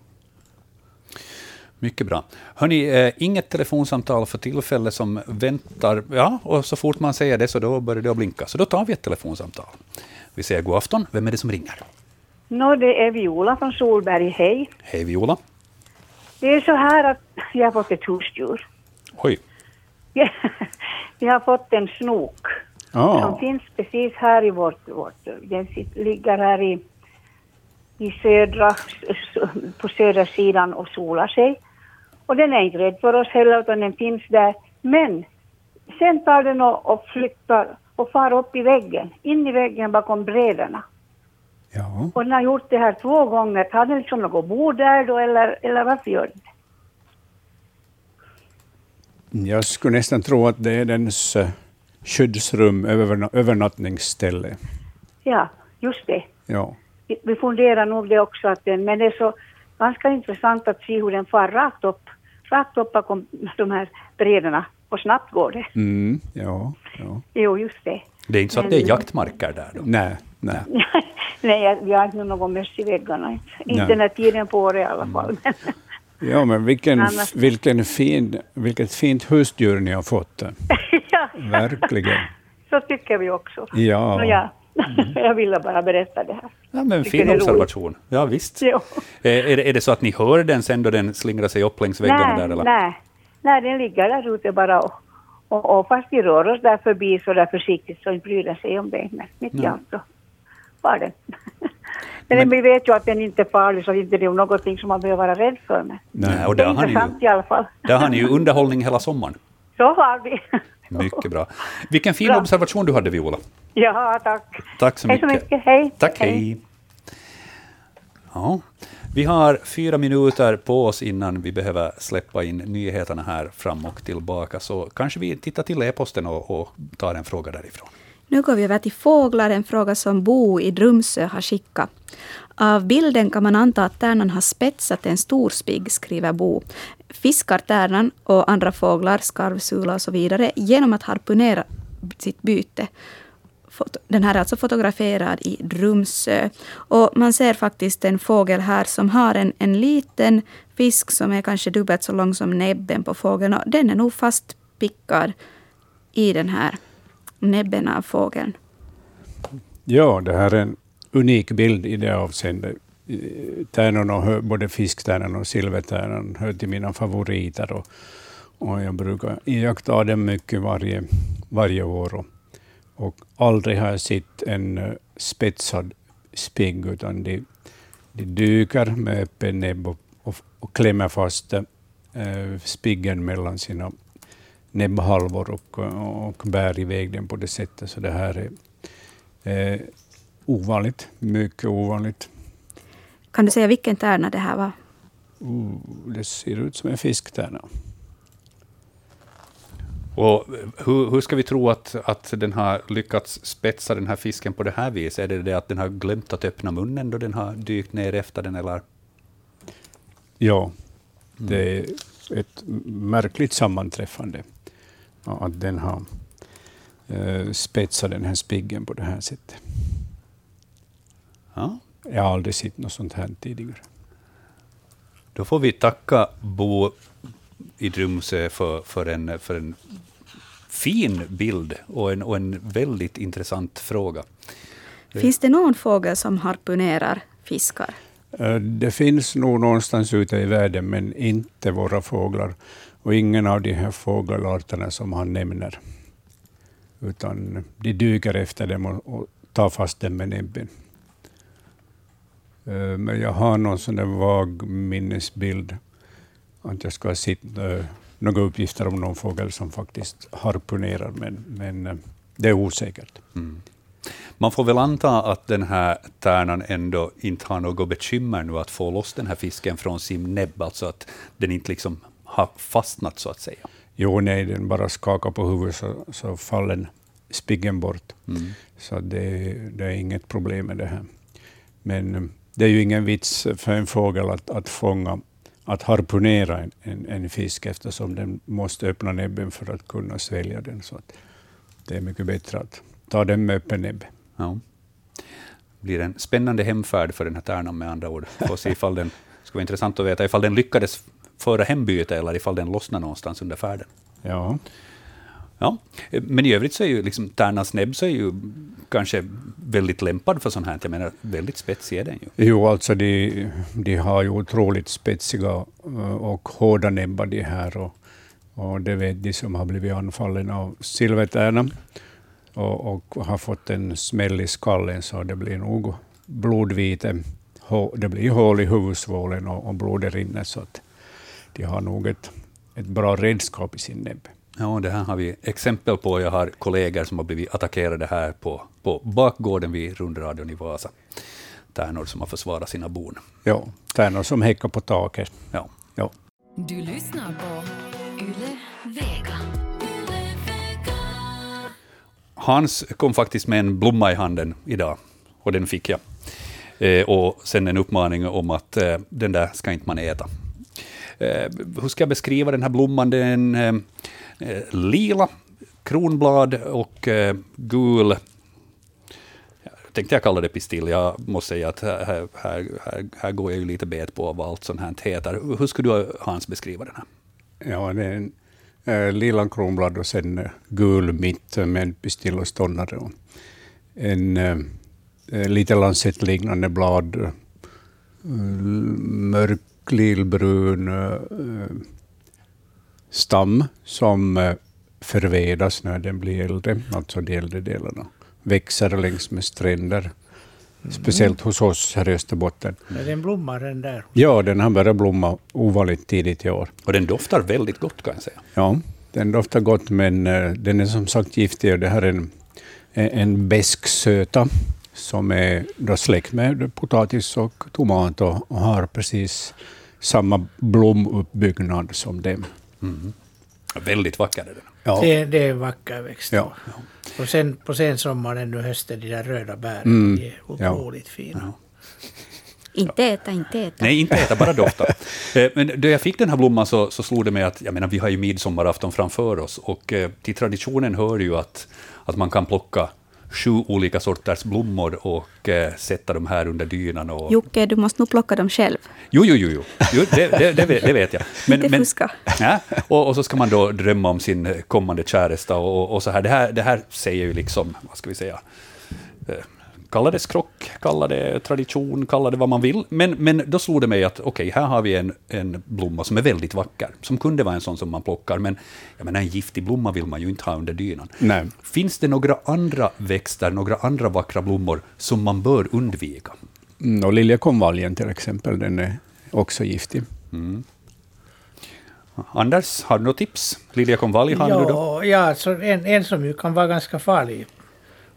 Speaker 1: Mycket bra. Hörni, eh, inget telefonsamtal för tillfället som väntar. Ja, och så fort man säger det så då börjar det att blinka. Så då tar vi ett telefonsamtal. Vi säger god afton. Vem är det som ringer?
Speaker 7: Nå, det är Viola från Solberg. Hej.
Speaker 1: Hej Viola.
Speaker 7: Det är så här att jag har fått ett husdjur.
Speaker 1: Oj.
Speaker 7: Vi har fått en snok som
Speaker 2: Ah,
Speaker 7: finns precis här i vårt... vårt den ligger här i, i södra, på södra sidan och solar sig. Och den är inte rädd för oss heller, utan den finns där. Men sen tar den och, och flyttar och far upp i väggen, in i väggen bakom bräderna.
Speaker 2: ja.
Speaker 7: Och den har gjort det här två gånger. Har den liksom något bord där då, eller, eller varför gör den det?
Speaker 2: Jag skulle nästan tro att det är dens eh, skyddsrum, överna- övernattningsställe.
Speaker 7: Ja, just det.
Speaker 2: Ja.
Speaker 7: Vi- Vi funderar nog det också, att den, men det är så ganska intressant att se hur den far rakt upp, rakt upp bakom de här brädorna. Och snabbt går det.
Speaker 2: Mm, ja, ja.
Speaker 7: Jo, just det.
Speaker 1: Det är inte så att det är jaktmarker där då?
Speaker 2: Nej, nej.
Speaker 7: Nej, jag- vi har inte någon möss i väggarna. Inte, den här tiden på året i alla fall. Men,
Speaker 2: Ja, men vilken, vilken fin, vilket fint husdjur ni har fått.
Speaker 7: ja,
Speaker 2: Verkligen.
Speaker 7: så tycker vi också.
Speaker 2: Ja.
Speaker 7: Nå, ja. jag ville bara berätta det här.
Speaker 1: Ja, men fin observation. Ja, visst.
Speaker 7: Jo.
Speaker 1: Eh, Är det, är det så att ni hör den sen då den slingrar sig upp längs väggarna där?
Speaker 7: Nej,
Speaker 1: Eller?
Speaker 7: nej. nej, den ligger där ute bara och, och, och fast vi rör oss där förbi så där försiktigt så bryr den sig om det. Men mitt i allt så var den. Men, men vi vet ju att den inte är farlig så inte det är någonting som man behöver vara rädd för. Men
Speaker 1: Nej, och
Speaker 7: det
Speaker 1: där
Speaker 7: är
Speaker 1: har, ni
Speaker 7: intressant
Speaker 1: ju,
Speaker 7: i alla fall.
Speaker 1: där har ni ju underhållning hela sommaren.
Speaker 7: Så har vi.
Speaker 1: Mycket bra. Vilken fin
Speaker 7: Bra.
Speaker 1: observation du hade, Viola.
Speaker 7: Ja, tack.
Speaker 1: Tack så
Speaker 7: Hej
Speaker 1: mycket.
Speaker 7: så mycket. Hej.
Speaker 1: Tack, hej. Ja, vi har fyra minuter på oss innan vi behöver släppa in nyheterna här fram och tillbaka, så kanske vi tittar till e-posten och, och tar en fråga därifrån.
Speaker 4: Nu går vi över till fåglar, en fråga som Bo i Drumsö har skickat. Av bilden kan man anta att tärnan har spetsat en stor spigg, skriver Bo. Fiskar tärnan och andra fåglar, skarvsula och så vidare, genom att harpunera sitt byte. Den här är alltså fotograferad i Drumsö. Och man ser faktiskt en fågel här som har en, en liten fisk som är kanske dubbelt så lång som näbben på fågeln. Och den är nog fastpickad i den här näbben av fågeln.
Speaker 2: Ja, det här är en unik bild i det avseendet. Tärnorna, hör- både fisktärnan och silvertärnan, hör till mina favoriter. Och, och jag brukar iaktta dem mycket varje, varje år. Och, och aldrig har jag sett en eh, spetsad spigg, utan de, de dyker med öppen näbb och, och, och klämmer fast eh, spiggen mellan sina näbbhalvor och, och bär iväg den på det sättet. Så det här är eh, ovanligt, mycket ovanligt.
Speaker 4: Kan du säga vilken tärna det här var?
Speaker 2: Uh, det ser ut som en fisktärna.
Speaker 1: Och hur, hur ska vi tro att, att den har lyckats spetsa den här fisken på det här viset? Är det det att den har glömt att öppna munnen då den har dykt ner efter den, eller?
Speaker 2: Ja, det är ett märkligt sammanträffande. Att den har eh, spetsat den här spiggen på det här sättet.
Speaker 1: Ja,
Speaker 2: Jag har aldrig sett något sånt här tidigare.
Speaker 1: Då får vi tacka Bo i Drumsö för, för, en, för en fin bild och en, och en väldigt intressant fråga.
Speaker 4: Finns det någon fågel som harpunerar fiskar?
Speaker 2: Eh, Det finns nog någonstans ute i världen, men inte våra fåglar. Och ingen av de här fågelarterna som han nämner. Utan de dyker efter dem och, och tar fast dem med näbben. Eh, Men jag har någon sån där vag minnesbild att jag ska ha sett eh, några uppgifter om någon fågel som faktiskt harpunerar, men, men eh, det är osäkert.
Speaker 1: Man får väl anta att den här tärnan ändå inte har något bekymmer nu att få loss den här fisken från sin näbb, alltså att den inte liksom har fastnat så att säga.
Speaker 2: Jo, nej, den bara skakar på huvudet så, så faller spiggen bort.
Speaker 1: Mm.
Speaker 2: Så det, det är inget problem med det här. Men det är ju ingen vits för en fågel att, att fånga, att harpunera en, en, en fisk eftersom den måste öppna näbben för att kunna svälja den. Så det är mycket bättre att ta den med öppen näbb.
Speaker 1: Ja. blir en spännande hemfärd för den här tärnan med andra ord. Får se ifall den, skulle vara intressant att veta ifall den lyckades föra hem bytet eller ifall den lossnade någonstans under färden.
Speaker 2: Ja.
Speaker 1: Ja, men i övrigt så är ju liksom tärnans näbb så är ju kanske väldigt lämpad för sånt här. Jag menar, väldigt spetsig är den ju.
Speaker 2: Jo, alltså de, de har ju otroligt spetsiga eh, och hårda näbbar de här. Och, och det vet de som har blivit anfallen av silvertärna och, och har fått en smäll i skallen så det blir nog blodvite. Det blir hål i huvudsvålen och, och blodet rinner så att de har nog ett, ett bra redskap i sin näbb.
Speaker 1: Ja, det här har vi exempel på. Jag har kollegor som har blivit attackerade här på, på bakgården vid rundradion i Vasa. Tärnor som har försvarat sina bon.
Speaker 2: Ja, tärnor som häckar på taket.
Speaker 1: Ja.
Speaker 2: Ja.
Speaker 8: Du lyssnar på Yle Vega.
Speaker 1: Hans kom faktiskt med en blomma i handen idag, och den fick jag. Eh, och sen en uppmaning om att eh, den där ska inte man äta. Eh, hur ska jag beskriva den här blomman? Det är en eh, eh, Eh, lila kronblad och eh, gul jag tänkte jag kalla det pistill. Jag måste säga att här, här, här, här, går jag ju lite bet på vad allt sånt här heter. Hur skulle du, Hans, beskriva den här?
Speaker 2: Ja, det är en eh, lila kronblad och sen eh, gul mitt med en pistill och ståndare. Och en eh, eh lite lansettliknande blad, eh, mörk lilbrun eh, stam som eh, förvedas när den blir äldre, alltså de äldre delarna. Växer längs med stränder, speciellt hos oss här i Österbotten.
Speaker 3: Är det en blomma den där?
Speaker 2: Ja, den har börjat blomma ovanligt tidigt i år.
Speaker 1: Och den doftar väldigt gott kan jag säga.
Speaker 2: Ja, den doftar gott, men eh, den är som sagt giftig. och Det här är en, en besk söta som är då släkt med potatis och tomat och, och har precis samma blomuppbyggnad som dem.
Speaker 1: Väldigt vacker är den.
Speaker 2: Ja,
Speaker 3: Det, det är en vacker växt.
Speaker 2: Ja.
Speaker 3: Och sen på sensommaren nu hösten, de där röda bären,
Speaker 2: Mm.
Speaker 3: de är otroligt fina.
Speaker 4: Inte äta, inte äta.
Speaker 1: Nej, inte äta, bara dofta. Eh, Men då jag fick den här blomman så, så slog det mig att jag menar, vi har ju midsommarafton framför oss och eh, till traditionen hör ju att, att man kan plocka sju olika sorters blommor och eh, sätta dem här under dynan. Och...
Speaker 4: Jocke, du måste nog plocka dem själv.
Speaker 1: Jo, jo, jo, jo. jo det, det, det, vet, det vet jag.
Speaker 4: Inte fuska.
Speaker 1: Ja, och, och så ska man då drömma om sin kommande käresta och, och så här. Det, här. det här säger ju liksom, vad ska vi säga, kalla det skrock, kalla det tradition, kalla det vad man vill. Men, men då slog det mig att okej, här har vi en, en blomma som är väldigt vacker, som kunde vara en sån som man plockar, men jag menar, en giftig blomma vill man ju inte ha under dynan.
Speaker 2: Nej.
Speaker 1: Finns det några andra växter, några andra vackra blommor som man bör undvika?
Speaker 2: Mm, och liljekonvaljen till exempel, den är också giftig.
Speaker 1: Anders, har du något tips? Liljekonvalj har du då?
Speaker 3: Ja, ja alltså en, en som ju kan vara ganska farlig,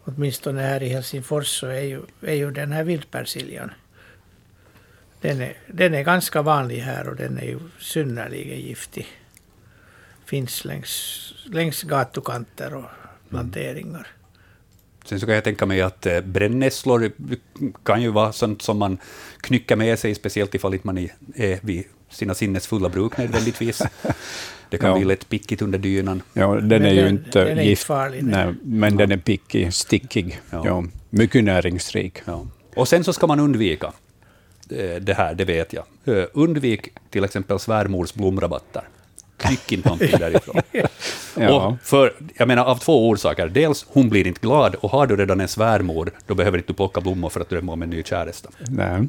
Speaker 3: åtminstone här i Helsingfors, så är ju, är ju den här vildpersiljan. Den är, den är ganska vanlig här och den är ju synnerligen giftig. Finns längs, längs gatukanter och planteringar.
Speaker 1: Sen så kan jag tänka mig att eh, brännässlor kan ju vara sånt som man knycker med sig, speciellt ifall man är vid sina sinnes fulla bruk nödvändigtvis. Det kan
Speaker 2: Ja.
Speaker 1: bli lätt pickigt under dynan.
Speaker 2: Ja, den
Speaker 3: Men
Speaker 2: är ju
Speaker 3: den-
Speaker 2: inte
Speaker 3: den är inte
Speaker 2: gift,
Speaker 3: farlig, nej.
Speaker 2: nej, men den är pickig, stickig.
Speaker 1: Ja.
Speaker 2: Ja. mycket näringsrik.
Speaker 1: Ja. Och sen så ska man undvika. eh, det här, det vet jag. Eh, Undvik till exempel svärmors blomrabatter. Knyck inte någonting därifrån.
Speaker 2: Ja.
Speaker 1: Och för, jag menar av två orsaker. Dels, hon blir inte glad, och har du redan en svärmor, då behöver inte du plocka blommor för att drömma om en ny käresta.
Speaker 2: Nej.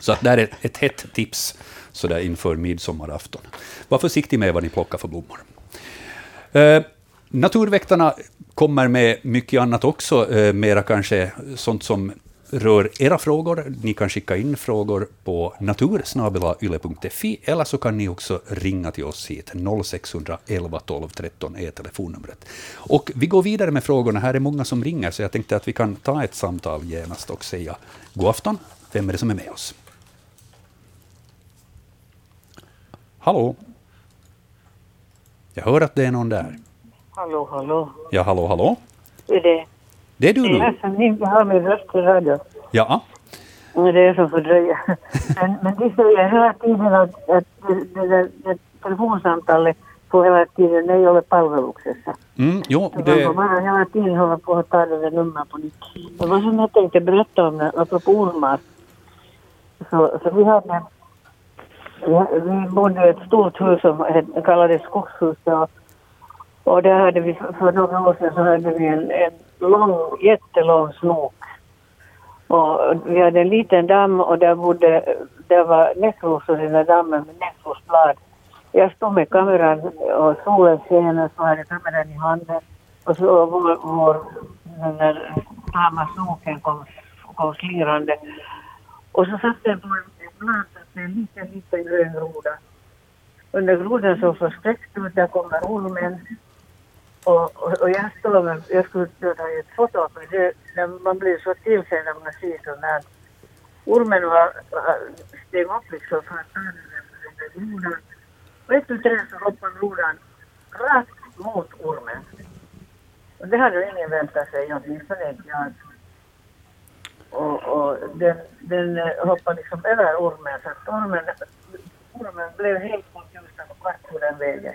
Speaker 1: Så att där är ett hett tips så där inför midsommarafton. Var försiktig med vad ni plockar för blommor. Eh, naturväktarna kommer med mycket annat också, eh, mera kanske sånt som rör era frågor. Ni kan skicka in frågor på natursnabelayle.fi eller så kan ni också ringa till oss hit. 0611 12 13 är telefonnumret. Och vi går vidare med frågorna. Här är många som ringer, så jag tänkte att vi kan ta ett samtal genast och säga god afton. Vem är det som är med oss? Hallå? Jag hör att det är någon där.
Speaker 9: Hallå, hallå.
Speaker 1: Ja, hallå, hallå?
Speaker 9: Är det,
Speaker 1: Det är du
Speaker 9: det är
Speaker 1: nu?
Speaker 9: som inte har min röst i radio.
Speaker 1: Ja.
Speaker 9: Men Det är som fördröjer. Men, men de säger hela tiden att, att det, det, det, det telefonsamtalet får hela tiden ei ole palveluksessa.
Speaker 1: Mm, jo,
Speaker 9: Det...
Speaker 1: det,
Speaker 9: Man bara hela tiden hålla på att ta det där numret på nytt. Det var som jag tänkte berätta om, det, apropå ormar. Så, så vi hade... Vi, bodde i ett stort hus som kallades Skogshuset. Och, och där hade vi, för- några år sedan så hade vi en, en lång, jättelång snok. Och vi hade en liten damm och där bodde, där var näckrosor i den där dammen med näckrosblad. Jag stod med kameran och solen sken så hade kameran i handen. Och så vår, vår den där tama snoken kom, kom slirande. Och så satt den på en blad en liten, liten grön groda. Under grodan såg förskräckt ut, där kommer ormen. Och, och, och jag står med, jag skulle ta ett foto för det, när man blir så till sig när man ser sånt här. Ormen var, var- steg upp liksom för att ta den där, den grodan. Och ett tu tre så hoppade grodan rakt mot ormen. Och det hade ju ingen väntat sig, åtminstone inte jag. Och, och den, den eh, hoppade liksom över ormen så att ormen, ormen blev helt konfusad och vart tog den vägen.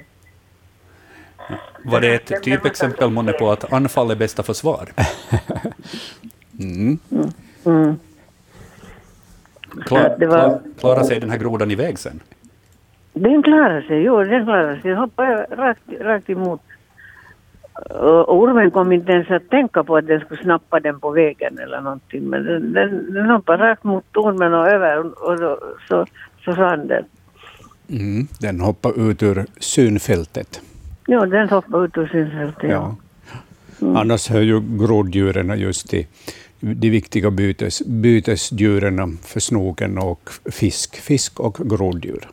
Speaker 1: var det ett typexempel månne på att anfall är bästa försvar?
Speaker 2: Mm.
Speaker 9: Mm.
Speaker 1: Klar, klar, klarar sig den här grodan iväg sen?
Speaker 9: Den klarar sig, jo den klarar sig. Den hoppade rakt, rakt emot. Ormen kom inte ens att tänka på att den skulle snappa den på vägen eller någonting. Men den, den, den hoppade rakt mot ormen och över och då, så, försvann den.
Speaker 2: Mm. Den hoppar ut ur synfältet.
Speaker 9: Jo, den hoppade ut ur synfältet.
Speaker 2: Ja. Annars hör ju groddjuren just till de viktiga bytes, bytesdjuren för snoken och fisk. Fisk och groddjur.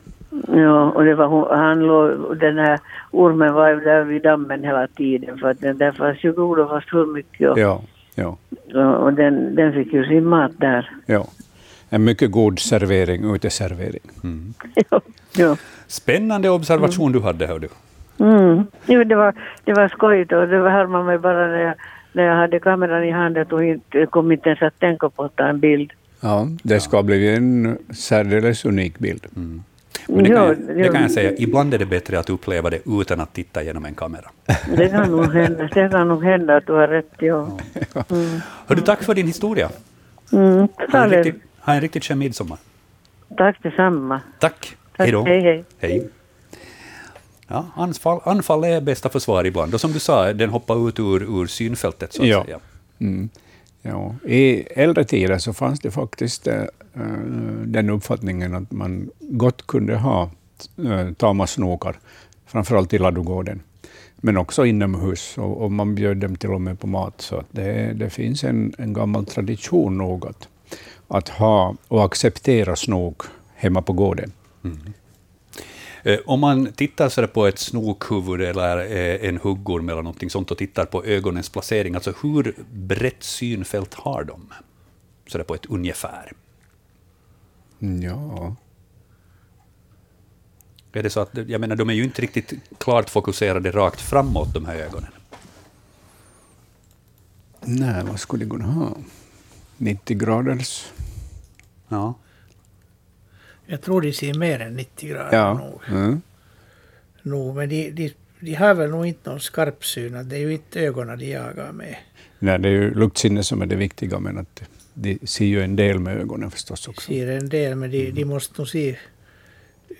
Speaker 9: Ja, och det var, hon- han låg, den här ormen var ju där vid dammen hela tiden för att den där fanns ju grodor fast hur mycket och,
Speaker 2: Ja, ja,
Speaker 9: och, och den, den fick ju sin mat där.
Speaker 2: ja. En mycket god servering, uteservering.
Speaker 9: ja, ja.
Speaker 1: Spännande observation du hade, hör du.
Speaker 9: Mm. Jo, det var, det var skojigt och det var härmade mig bara när jag, när jag hade kameran i handen och inte, kom inte ens att tänka på att ta en bild.
Speaker 2: Ja, det ska bli en särdeles unik bild.
Speaker 1: Men det, kan
Speaker 9: Ja,
Speaker 1: jag, det kan jag säga, ibland är det bättre att uppleva det utan att titta genom en kamera.
Speaker 9: Det kan nog hända, det kan nog hända att du har rätt, ja. Mm.
Speaker 1: Hör du, tack för din historia.
Speaker 9: Mm.
Speaker 1: Ha en riktigt, ha en riktigt skön midsommar.
Speaker 9: tack detsamma.
Speaker 1: Tack.
Speaker 9: Tack,
Speaker 1: Hej då.
Speaker 9: hej, hej.
Speaker 1: Hej. Ja, anfall, anfall är bästa försvar ibland. Och som du sa, den hoppar ut ur, ur synfältet, så att
Speaker 2: Ja.
Speaker 1: säga.
Speaker 2: Mm. Ja. I äldre tider så fanns det faktiskt eh, Eh, den uppfattningen att man gott kunde ha eh, tama snokar, framförallt i ladugården, men också inomhus, och, och man bjöd dem till och med på mat. Så det, det finns en, en gammal tradition nog att, ha och acceptera snok hemma på gården. Mm.
Speaker 1: Eh, om man tittar så på ett snokhuvud eller en huggorm eller någonting sånt och tittar på ögonens placering, alltså hur brett synfält har de? Så där på ett ungefär.
Speaker 2: Ja,
Speaker 1: Är det så att, jag menar, de är ju inte riktigt klart fokuserade rakt framåt, de här ögonen.
Speaker 2: nej, vad skulle det kunna ha? 90 graders?
Speaker 1: Ja.
Speaker 3: Jag tror de ser mer än 90 grader
Speaker 2: Ja.
Speaker 3: nog.
Speaker 2: Mm.
Speaker 3: nog. Men de, de, de har väl nog inte någon skarp syn. att Det är ju inte ögonen de jagar med.
Speaker 2: Nej, det är ju luktsinne som är det viktiga, men att de ser ju en del med ögonen förstås också.
Speaker 3: Ser en del, men de, de måste nog se,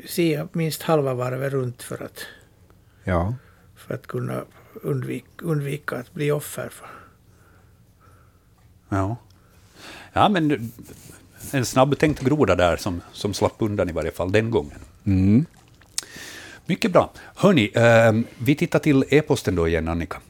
Speaker 3: se minst halva varvet runt för att,
Speaker 2: Ja.
Speaker 3: för att kunna undvika, undvika att bli offer för.
Speaker 1: Ja. ja, men en snabbtänkt groda där som, som slapp undan i varje fall den gången.
Speaker 2: Mm.
Speaker 1: Mycket bra. Hörni, eh, vi tittar till e-posten då igen, Annika.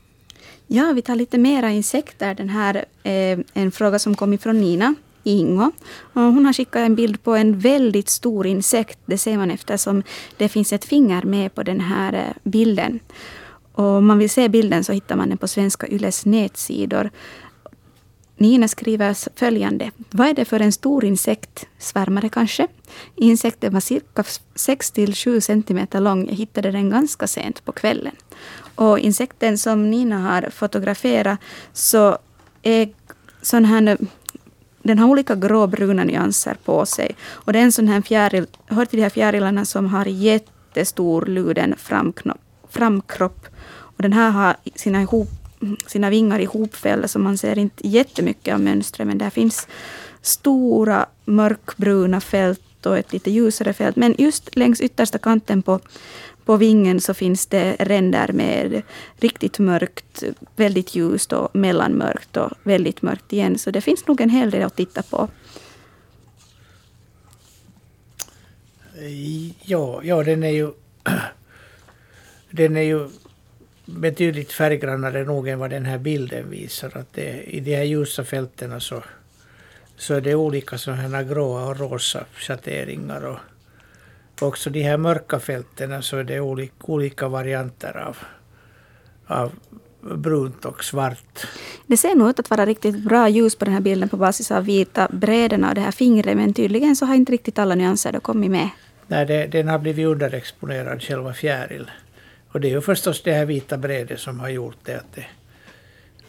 Speaker 4: Ja, vi tar lite mera insekter. Den här är en fråga som kom ifrån Nina i Ingo. Och hon har skickat en bild på en väldigt stor insekt. Det ser man eftersom det finns ett finger med på den här eh, bilden. Och om man vill se bilden så hittar man den på Svenska Yles nätsidor. Nina skriver följande. Vad är det för en stor insekt? Svärmare kanske? Insekten var cirka 6 till 7 centimeter lång. Jag hittade den ganska sent på kvällen. Och insekten som Nina har fotograferat så är sån här den har olika gråbruna nyanser på sig. Och det är en sån här fjäril, hör till de här fjärilarna som har jättestor luden framknopp, framkropp. Och den här har sina, ihop, sina vingar ihopfällda så man ser inte jättemycket av mönstret. Men där finns stora mörkbruna fält och ett lite ljusare fält. Men just längs yttersta kanten på, på vingen så finns det ränder med riktigt mörkt, väldigt ljust och mellanmörkt och väldigt mörkt igen. Så det finns nog en hel del att titta på.
Speaker 3: Ja, ja den är ju... Den är ju betydligt färggrannare nog än vad den här bilden visar. Att det, I de här ljusa fälten så, så är det olika sådana här gråa och rosa schatteringar. Och också de här mörka fälten så är det olika, olika varianter av, av brunt och svart.
Speaker 4: Det ser nog ut att vara riktigt bra ljus på den här bilden på basis av vita brädorna och det här fingret. Men tydligen så har inte riktigt alla nyanser då kommit med.
Speaker 3: Nej, det, den har blivit underexponerad, själva fjäril. Och det är ju förstås det här vita brädet som har gjort det att det,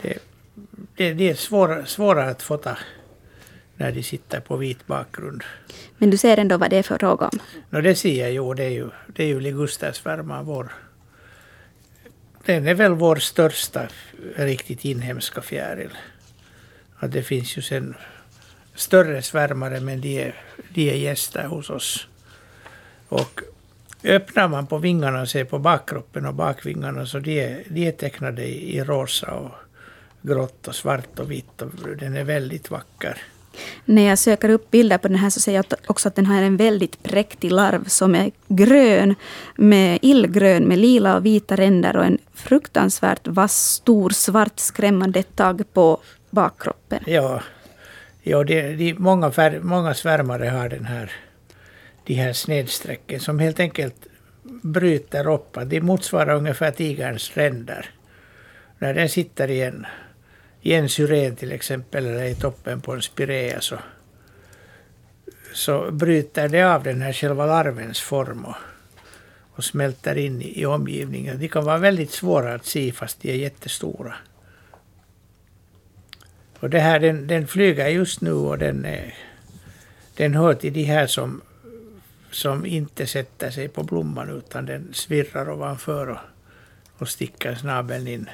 Speaker 3: det, det, det är svårare, svårare att fota när de sitter på vit bakgrund.
Speaker 4: Men du ser ändå vad det är för fråga om?
Speaker 3: No, det ser jag ju. Det är ju, det är ju ligustersvärma, vår... Den är väl vår största riktigt inhemska fjäril. Att det finns ju sen större svärmare men de är, de är gäster hos oss. Och öppnar man på vingarna och ser på bakkroppen och bakvingarna så de är, de är tecknade i, i rosa och grått och svart och vitt. Och den är väldigt vacker.
Speaker 4: När jag söker upp bilder på den här så ser jag också att den har en väldigt präktig larv som är grön, med illgrön med lila och vita ränder och en fruktansvärt vass, stor, svart skrämmande tagg på bakkroppen.
Speaker 3: Ja, ja det, det, många, fär, många svärmare har den här, de här snedsträcken som helt enkelt bryter upp. De motsvarar ungefär tigerns ränder. När den sitter i en i en syren till exempel, eller i toppen på en spirea, så, så bryter det av den här själva larvens form och, och smälter in i, i omgivningen. De kan vara väldigt svåra att se fast de är jättestora. Och det här, den, den flyger just nu och den, är, den hör till de här som, som inte sätter sig på blomman utan den svirrar ovanför och, och sticker snabeln in.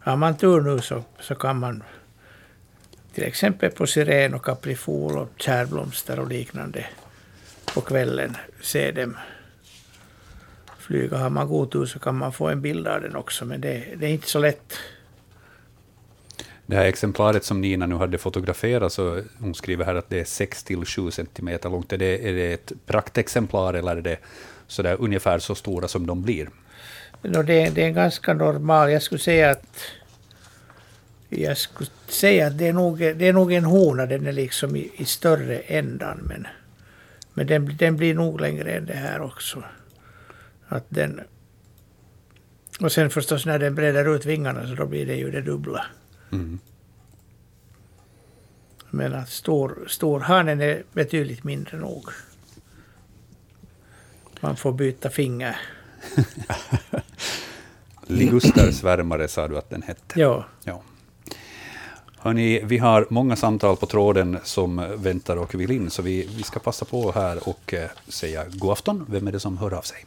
Speaker 3: Har man tur nu så, så kan man till exempel på syren och kaprifol och kärblomster och liknande på kvällen se dem flyga. Har man god tur så kan man få en bild av den också, men det, det är inte så lätt.
Speaker 1: Det här exemplaret som Nina nu hade fotograferat, så hon skriver här att det är 6 till 7 centimeter långt. Är det, är det ett praktexemplar eller är det så där ungefär så stora som de blir?
Speaker 3: No, det, det är ganska normal. Jag skulle säga att jag skulle säga att det är nog, det är nog en hona, den är liksom i, i större ändan. Men, men den, den blir nog längre än det här också. Att den, och sen förstås när den breder ut vingarna så då blir det ju det dubbla.
Speaker 1: Mm.
Speaker 3: Men att stor, stor hanen är betydligt mindre nog. Man får byta finger.
Speaker 1: Ligustersvärmare sa du att den hette.
Speaker 3: Ja.
Speaker 1: ja. Hörrni, vi har många samtal på tråden som väntar och vill in, så vi, vi ska passa på här och eh, säga god afton. Vem är det som hör av sig?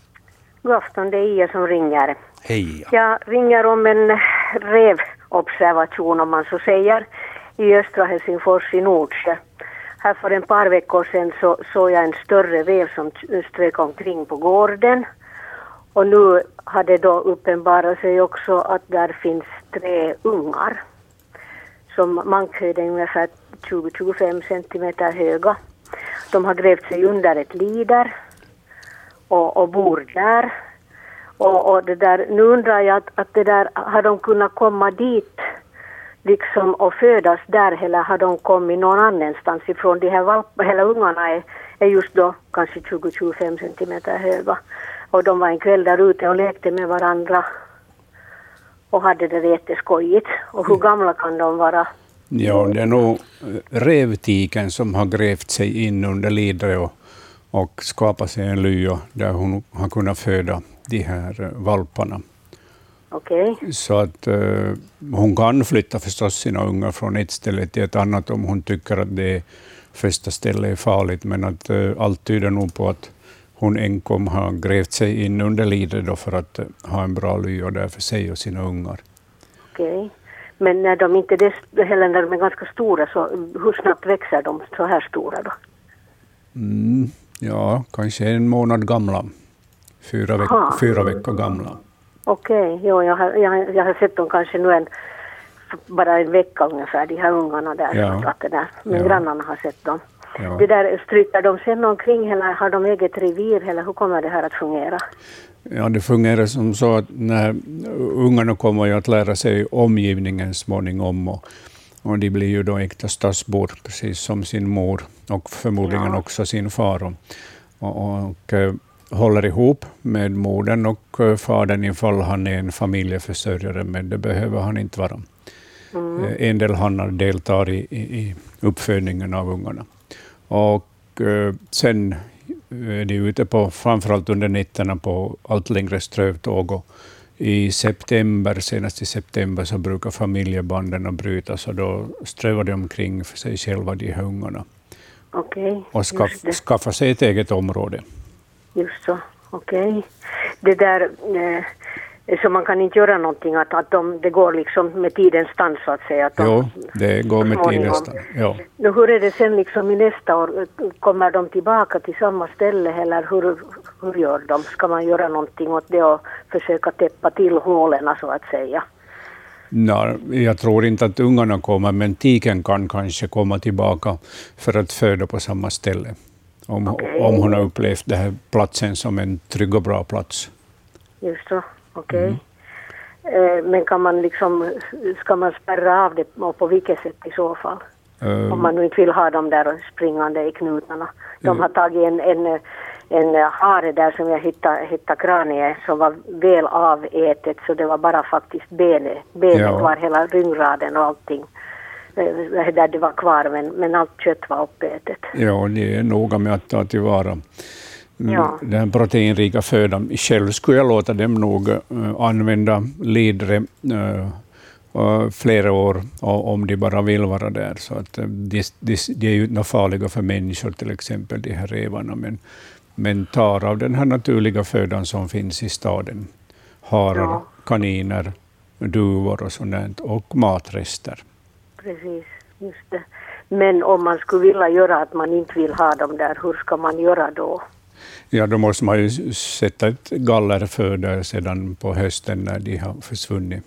Speaker 10: God afton, det är Ia som ringer.
Speaker 1: Hej.
Speaker 10: Jag ringer om en revobservation om man så säger. i östra Helsingfors i Nordsjö. Här för ett par veckor sedan så såg jag en större rev som strök omkring på gården. Och nu har det då uppenbarat sig också att där finns tre ungar som mankhöjden ungefär 20-25 centimeter höga. De har grävt sig under ett lider och, och bor där. Och, och det där, nu undrar jag att, att det där, har de kunnat komma dit liksom och födas där eller har de kommit någon annanstans ifrån? De här valp, eller ungarna är, är just då kanske 20-25 centimeter höga. Och de var en kväll där ute och lekte med varandra och hade det jätteskojigt. Och hur gamla kan de vara?
Speaker 2: Ja, det är nog revtiken som har grävt sig in under lidret och, och skapat sig en lya där hon har kunnat föda de här eh, valparna.
Speaker 10: Okej,
Speaker 2: Så att eh, hon kan flytta förstås sina ungar från ett ställe till ett annat om hon tycker att det första stället är farligt, men att eh, allt tyder nog på att hon enkom har grävt sig in under lidret då för att eh, ha en bra lya där för sig och sina ungar.
Speaker 10: okej. Men när de inte det, heller när de är ganska stora så hur snabbt växer de så här stora då?
Speaker 2: Mm, ja, kanske en månad gamla. Fyra, veck
Speaker 10: Aha.
Speaker 2: fyra veckor gamla.
Speaker 10: Okej, jo, jag, har, jag, jag har sett dem kanske nu en, bara en vecka ungefär, de här ungarna där.
Speaker 2: Ja.
Speaker 10: Att det där. Men
Speaker 2: Ja.
Speaker 10: grannarna har sett dem.
Speaker 2: Ja.
Speaker 10: Det där, stryker de sen omkring eller har de eget revir eller hur kommer det här att fungera?
Speaker 2: Ja, det fungerar som så att när ungarna kommer ju att lära sig omgivningen småningom och, och de blir ju då äkta stadsbor, precis som sin mor och förmodligen
Speaker 10: Ja.
Speaker 2: också sin far. Och, och, och eh, håller ihop med modern och eh, fadern ifall han är en familjeförsörjare, men det behöver han inte vara.
Speaker 10: Mm.
Speaker 2: Eh, En del hannar deltar i, i, i uppfödningen av ungarna. Och eh, sen är de ute på, framförallt under nätterna, på allt längre strövtåg. Och I september, senast i september, så brukar familjebanden brytas och då strövar de omkring för sig själva, de här ungarna,
Speaker 10: Okej,
Speaker 2: och skaff, skaffar sig ett eget område.
Speaker 10: Just så, okej. Det där, eh, så man kan inte göra någonting, att, att de, det går liksom med tidens tand så att säga. Att de,
Speaker 2: Jo, det går med
Speaker 10: småningom.
Speaker 2: tiden. stann. Ja.
Speaker 10: Nu, hur är det sen liksom i nästa år? Kommer de tillbaka till samma ställe eller hur, hur gör de? Ska man göra någonting åt det och försöka täppa till hålen så att säga?
Speaker 2: Nej, jag tror inte att ungarna kommer, men tiken kan kanske komma tillbaka för att föda på samma ställe. Om,
Speaker 10: Okej.
Speaker 2: om hon har upplevt den här platsen som en trygg och bra plats.
Speaker 10: Just så, okej.
Speaker 2: Mm.
Speaker 10: Eh, men kan man liksom, ska man spärra av det och på vilket sätt i så fall?
Speaker 2: Eh,
Speaker 10: Om man nu inte vill ha dem där springande i knutarna. De
Speaker 2: Mm.
Speaker 10: har tagit en, en, en hare där som jag hittade, hittade kraniet som var väl avätet så det var bara faktiskt benet. Benet
Speaker 2: Ja.
Speaker 10: var hela ryggraden och allting. eh, Där det var kvar men, men allt kött var uppätet.
Speaker 2: Ja, det är noga med att ta tillvara
Speaker 10: Ja.
Speaker 2: den proteinrika födan. Själv skulle jag låta dem nog eh, använda lidre eh, flera år om de bara vill vara där. Så att, eh, de, de, de är ju inte farliga för människor, till exempel de här revarna, men, men tar av den här naturliga födan som finns i staden. Harar,
Speaker 10: Ja.
Speaker 2: kaniner, duvor och sånt, och matrester.
Speaker 10: Precis, just det. Men om man skulle vilja göra att man inte vill ha dem där, hur ska man göra då?
Speaker 2: Ja, då måste man ju sätta ett galler för där sedan på hösten när de har försvunnit.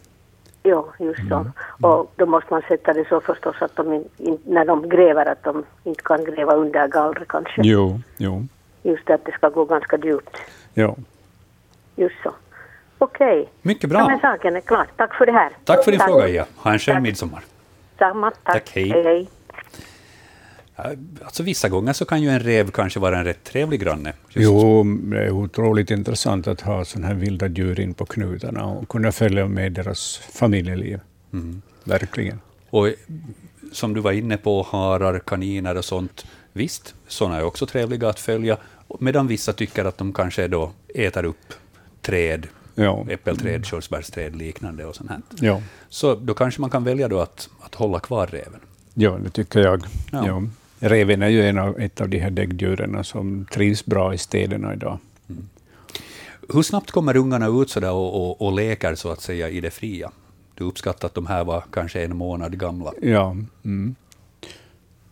Speaker 10: Jo, just så.
Speaker 2: Mm.
Speaker 10: Och då måste man sätta det så förstås att de in, in, när de gräver att de inte kan gräva under gallret kanske.
Speaker 2: Jo, jo,
Speaker 10: Just det, att det ska gå ganska djupt.
Speaker 2: jo.
Speaker 10: Just så. Okej.
Speaker 1: Mycket
Speaker 10: Ja, men
Speaker 1: bra.
Speaker 10: saken är klar. Tack för det här.
Speaker 1: Tack för din fråga, Ia. Ha en skön midsommar.
Speaker 10: Samma, tack.
Speaker 1: Tack, hej.
Speaker 10: hej.
Speaker 1: Ja, Alltså, vissa gånger så kan ju en rev kanske vara en rätt trevlig granne.
Speaker 2: Jo, det är otroligt intressant att ha sådana här vilda djur in på knutarna och kunna följa med deras familjeliv.
Speaker 1: Mm.
Speaker 2: Verkligen.
Speaker 1: Och som du var inne på, harar, kaniner och sånt. Visst, sådana är också trevliga att följa, medan vissa tycker att de kanske då äter upp träd,
Speaker 2: Ja,
Speaker 1: äppelträd, körsbärsträd liknande och sånt här.
Speaker 2: ja.
Speaker 1: Så då kanske man kan välja då att, att hålla kvar reven.
Speaker 2: ja det tycker jag.
Speaker 1: Ja.
Speaker 2: Ja. Reven är ju en av, ett av de här däggdjuren som trivs bra i städerna idag.
Speaker 1: Hur snabbt kommer ungarna ut så och, och, och leker så att säga i det fria? Du uppskattar att de här var kanske en månad gamla.
Speaker 2: Ja. Mm.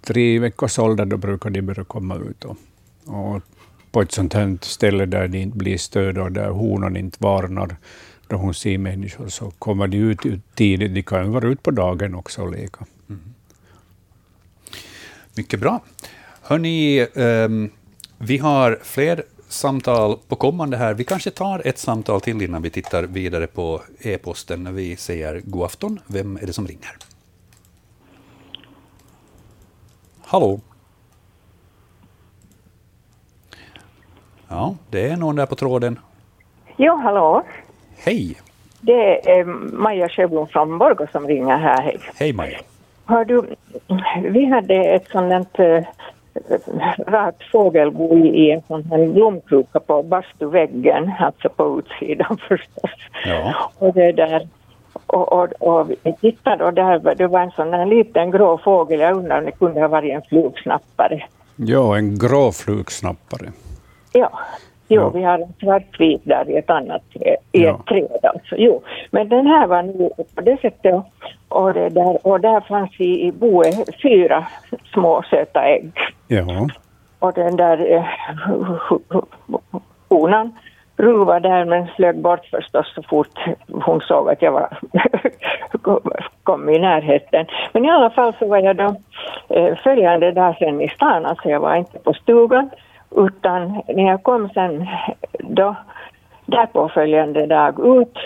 Speaker 2: Tre veckors ålder då brukar de börja komma ut. Och, och på ett sånt här ställe där det inte blir stöd och där honan inte varnar då hon ser människor, så kommer de ut, ut tidigt. De kan vara ute på dagen också och leka.
Speaker 1: Mycket bra. Hörni, ehm, vi har fler samtal på kommande här. Vi kanske tar ett samtal till innan vi tittar vidare på e-posten när vi säger god afton. Vem är det som ringer? Hallå? Ja, det är någon där på tråden.
Speaker 11: Jo, hallå.
Speaker 1: Hej!
Speaker 11: Det är Maja Sjöblom från Borgå som ringer här. Hej.
Speaker 1: Hej Maja.
Speaker 11: Hör du, vi hade ett sådant äh, rakt fågelbo i, i en sån här blomkruka på bastuväggen, alltså på utsidan förstås.
Speaker 1: Ja.
Speaker 11: Och det där, och, och, och vi tittade och där, det var en sån där liten grå fågel, jag undrar om det kunde ha varit en flugsnappare.
Speaker 2: Ja, en grå flugsnappare.
Speaker 11: Ja, jo,
Speaker 2: Ja.
Speaker 11: vi har en svartvit där i ett annat i
Speaker 2: Ja.
Speaker 11: ett träd alltså. Jo, men den här var nu på det sättet och, det där, och där fanns i, i boet fyra små söta ägg.
Speaker 2: Ja.
Speaker 11: Och den där eh, honan ruvade där men flög bort förstås så fort hon såg att jag var kom i närheten. Men i alla fall så var jag då eh, följande dag sen i stan, alltså jag var inte på stugan utan när jag kom sen då därpå följande dag ut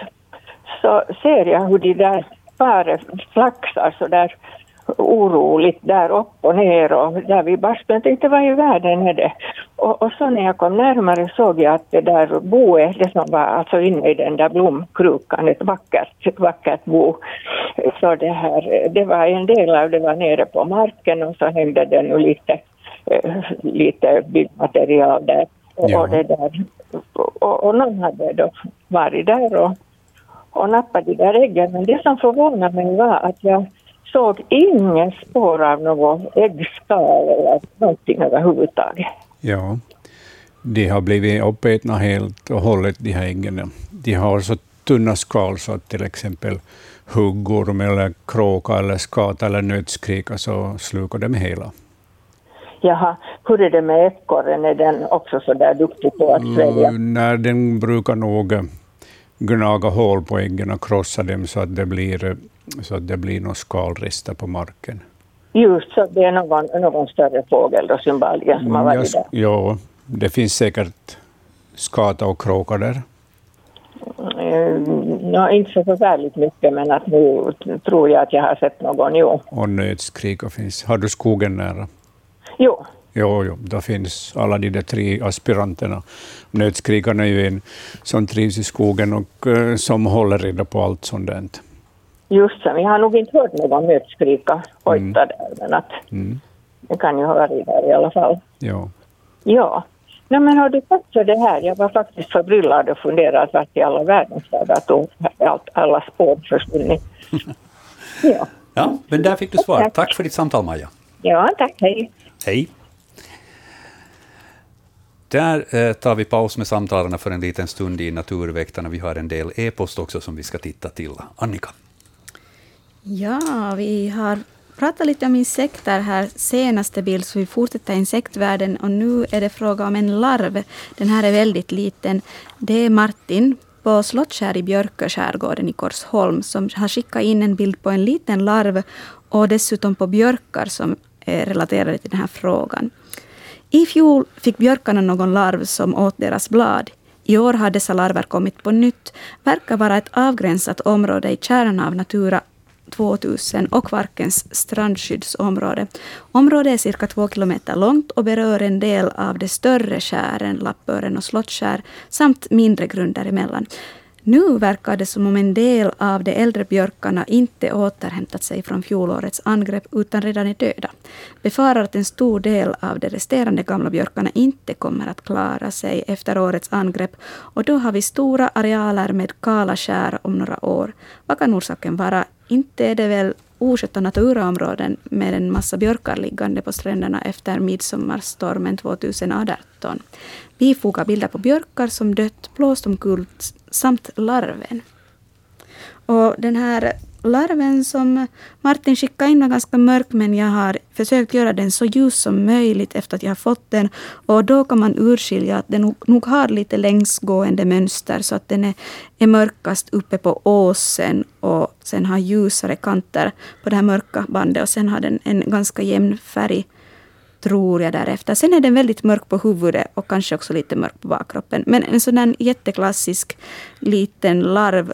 Speaker 11: så ser jag hur de där paret flaxar så där oroligt där upp och ner och där vid bastun. Jag tänkte vad i världen är det? Och, och så när jag kom närmare såg jag att det där boet, det som var alltså inne i den där blomkrukan, ett vackert, vackert bo. Så det här, det var en del av det var nere på marken och så hängde det nu lite, lite byggmaterial där.
Speaker 2: Ja.
Speaker 11: och det där. Och, och någon hade då varit där och, och nappat de där äggen. Men det som förvånade mig var att jag såg ingen spår av något äggskal eller någonting överhuvudtaget.
Speaker 2: Ja, de har blivit uppätna helt och hållet, de här äggen. De har så tunna skal så att till exempel huggorm eller kråka eller skata eller nötskrika så slukar de hela.
Speaker 11: Jaha, hur är det med ekorren? Är den också så där duktig på att svälja?
Speaker 2: Mm, när den brukar nog eh, gnaga hål på äggen och krossa dem så att det blir, eh, så att det blir några skalrester på marken.
Speaker 11: Just så, det är någon, någon större fågel då synbarligen som har
Speaker 2: Mm,
Speaker 11: varit där.
Speaker 2: Ja, det finns säkert skata och kråka där.
Speaker 11: Mm, nå, inte så förfärligt mycket men att nu tror jag att jag har sett någon, jo.
Speaker 2: Och nötskrika finns. Har du skogen nära?
Speaker 11: Jo,
Speaker 2: Jo, jo, då finns alla de där tre aspiranterna. Nötskrikarna är ju en som trivs i skogen och eh, som håller reda på allt sånt där.
Speaker 11: just så. Jag har nog inte hört någon nötskrika hojta
Speaker 2: Mm.
Speaker 11: där men att
Speaker 2: Mm.
Speaker 11: det kan ju ha varit där i alla fall.
Speaker 2: Ja.
Speaker 11: Ja. Nej, men har du tack för det här? Jag var faktiskt förbryllad och funderade vart i alla världens dagar tog allt, alla spår försvunnit. ja.
Speaker 1: Ja, men där fick du svar. Tack för ditt samtal, Maja.
Speaker 11: ja, tack. Hej.
Speaker 1: Hej. Där eh, tar vi paus med samtalen för en liten stund i Naturväktarna. Vi har en del e-post också som vi ska titta till. Annika?
Speaker 4: Ja, vi har pratat lite om insekter här senaste bild, så vi fortsätter insektvärlden. Och nu är det fråga om en larv. Den här är väldigt liten. Det är Martin på Slottskär i Björkö skärgården i Korsholm som har skickat in en bild på en liten larv och dessutom på björkar som Eh, relaterade till den här frågan. I fjol fick björkarna någon larv som åt deras blad. I år har dessa larver kommit på nytt. Verkar vara ett avgränsat område i kärnan av Natura 2000 och Kvarkens strandskyddsområde. Området är cirka två kilometer långt och berör en del av de större skären, Lappören och Slottskär, samt mindre grunder emellan. Nu verkar det som om en del av de äldre björkarna inte återhämtat sig från fjolårets angrepp utan redan är döda. Befarar att en stor del av de resterande gamla björkarna inte kommer att klara sig efter årets angrepp och då har vi stora arealer med kala skär om några år. Vad kan orsaken vara? Inte är det väl oskötta naturaområden med en massa björkar liggande på stränderna efter midsommarstormen 2018. Vi fogar bilder på björkar som dött, blåst omkull samt larven. Och den här larven som Martin skickade in var ganska mörk, men jag har försökt göra den så ljus som möjligt efter att jag har fått den. Och då kan man urskilja att den nog, har lite längsgående mönster, så att den är, är mörkast uppe på åsen och sen har ljusare kanter på det här mörka bandet och sen har den en ganska jämn färg tror jag därefter. Sen är den väldigt mörk på huvudet och kanske också lite mörk på bakkroppen. Men en sån där jätteklassisk liten larv.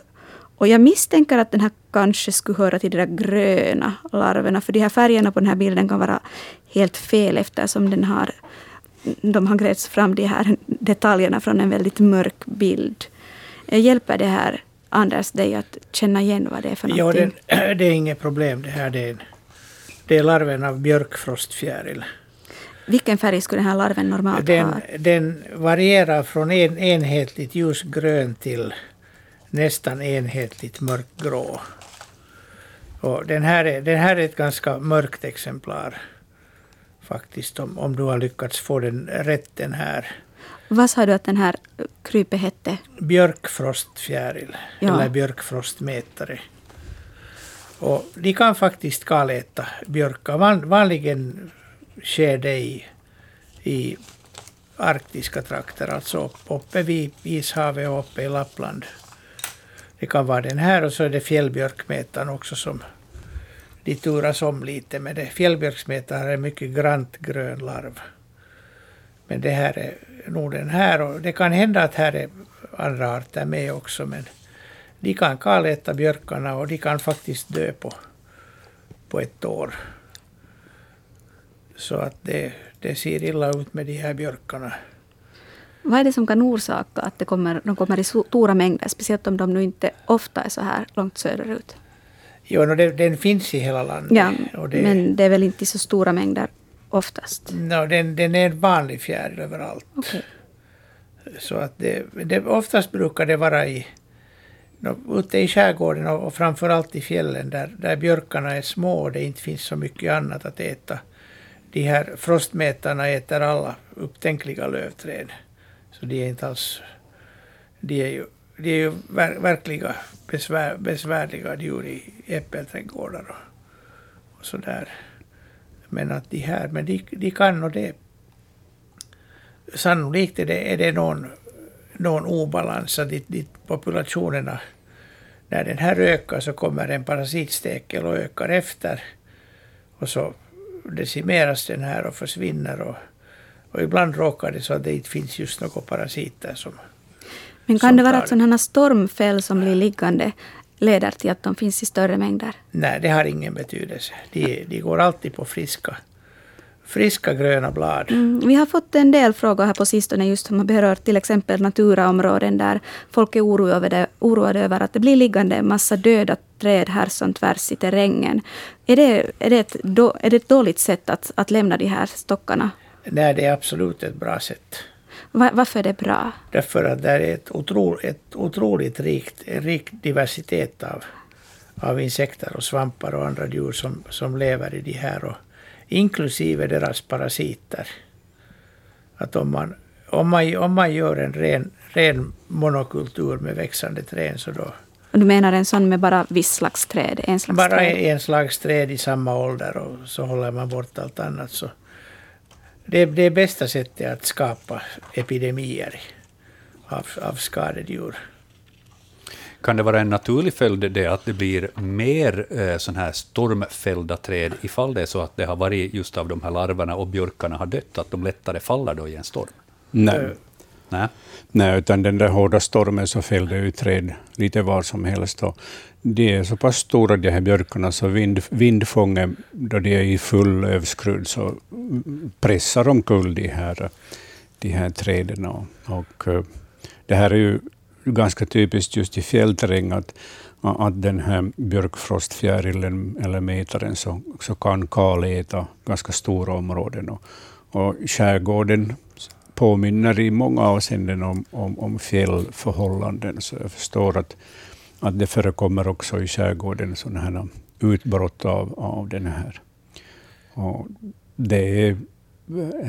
Speaker 4: Och jag misstänker att den här kanske skulle höra till de där gröna larverna. För de här färgerna på den här bilden kan vara helt fel eftersom den har, de har grävts fram de här detaljerna från en väldigt mörk bild. Hjälper det här Anders dig att känna igen vad det är för någonting?
Speaker 3: Ja, det, det är inget problem. Det här det är, det är larven av björkfrostfjäril.
Speaker 4: Vilken färg skulle den här larven normalt
Speaker 3: den,
Speaker 4: ha?
Speaker 3: Den varierar från en enhetligt ljusgrön till nästan enhetligt mörkgrå. Och den, här är, den här är ett ganska mörkt exemplar. Faktiskt, om, om du har lyckats få den rätt den här.
Speaker 4: Vad sa du att den här krypet hette?
Speaker 3: Björkfrostfjäril, ja. eller björkfrostmätare. Och de kan faktiskt kaläta björkar. Van, vanligen sker det i, i arktiska trakter, alltså uppe vid Ishavet och uppe i Lappland. Det kan vara den här och så är det fjällbjörkmätaren också som de turas om lite med det. Fjällbjörksmätaren är en mycket grant grön larv. Men det här är nog den här och det kan hända att här är andra arter med också men de kan kaläta björkarna och de kan faktiskt dö på, på ett år. Så att det, det ser illa ut med de här björkarna.
Speaker 4: Vad är det som kan orsaka att det kommer, de kommer i stora mängder, speciellt om de nu inte ofta är så här långt söderut?
Speaker 3: Jo, no, det, den finns i hela landet.
Speaker 4: Ja, det, men det är väl inte så stora mängder oftast?
Speaker 3: No, den, den är en vanlig fjäril överallt.
Speaker 4: Okay.
Speaker 3: Så att det, det, oftast brukar det vara i, no, ute i skärgården och, och framförallt i fjällen där, där björkarna är små och det inte finns så mycket annat att äta de här frostmätarna äter alla upptänkliga lövträd. Så de är inte alls... De är ju, de är ju ver, verkliga besvär, besvärliga djur i äppelträdgårdar och, och sådär. Men att de här, men de, de kan och det... Sannolikt är det, är det någon, någon obalans, att dit, dit populationerna... När den här ökar så kommer en parasitstekel och ökar efter. Och så decimeras den här och försvinner. Och, och ibland råkar det så att det inte finns just några parasiter som
Speaker 4: Men kan det vara att sådana stormfäll som blir liggande leder till att de finns i större mängder?
Speaker 3: Nej, det har ingen betydelse. De, de går alltid på friska friska gröna blad.
Speaker 4: Mm, vi har fått en del frågor här på sistone just som berör till exempel Naturaområden där folk är oroade, oroade över att det blir liggande en massa döda träd här som tvärs i terrängen. Är det, är det, ett, är det ett dåligt sätt att, att lämna de här stockarna?
Speaker 3: Nej, det är absolut ett bra sätt.
Speaker 4: Var, varför är det bra?
Speaker 3: Därför att det är ett, otro, ett otroligt rikt, rik diversitet av, av insekter och svampar och andra djur som, som lever i de här. Och inklusive deras parasiter. Att om man, om man, om man gör en ren, ren monokultur med växande träd så då...
Speaker 4: Du menar en sån med bara viss slags träd? En slags
Speaker 3: bara
Speaker 4: träd.
Speaker 3: en slags träd i samma ålder och så håller man bort allt annat. Så det är det bästa sättet att skapa epidemier av, av skadedjur.
Speaker 1: Kan det vara en naturlig följd det att det blir mer eh, sån här stormfällda träd ifall det är så att det har varit just av de här larverna och björkarna har dött, att de lättare faller då i en storm?
Speaker 2: Nej.
Speaker 1: Nej.
Speaker 2: Nej, utan den där hårda stormen så fällde ju träd lite var som helst. Och de är så pass stora de här björkarna så vind, vindfånget, då de är i full lövskrudd, så pressar omkull de här, de här träden. Och, och eh, det här är ju ganska typiskt just i fjällterräng att, att den här björkfrostfjärilen eller metaren så, så kan kaläta ganska stora områden. Och, och skärgården påminner i många avseenden om, om, om fjällförhållanden, så jag förstår att, att det förekommer också i skärgården sådana här utbrott av, av den här. Och det är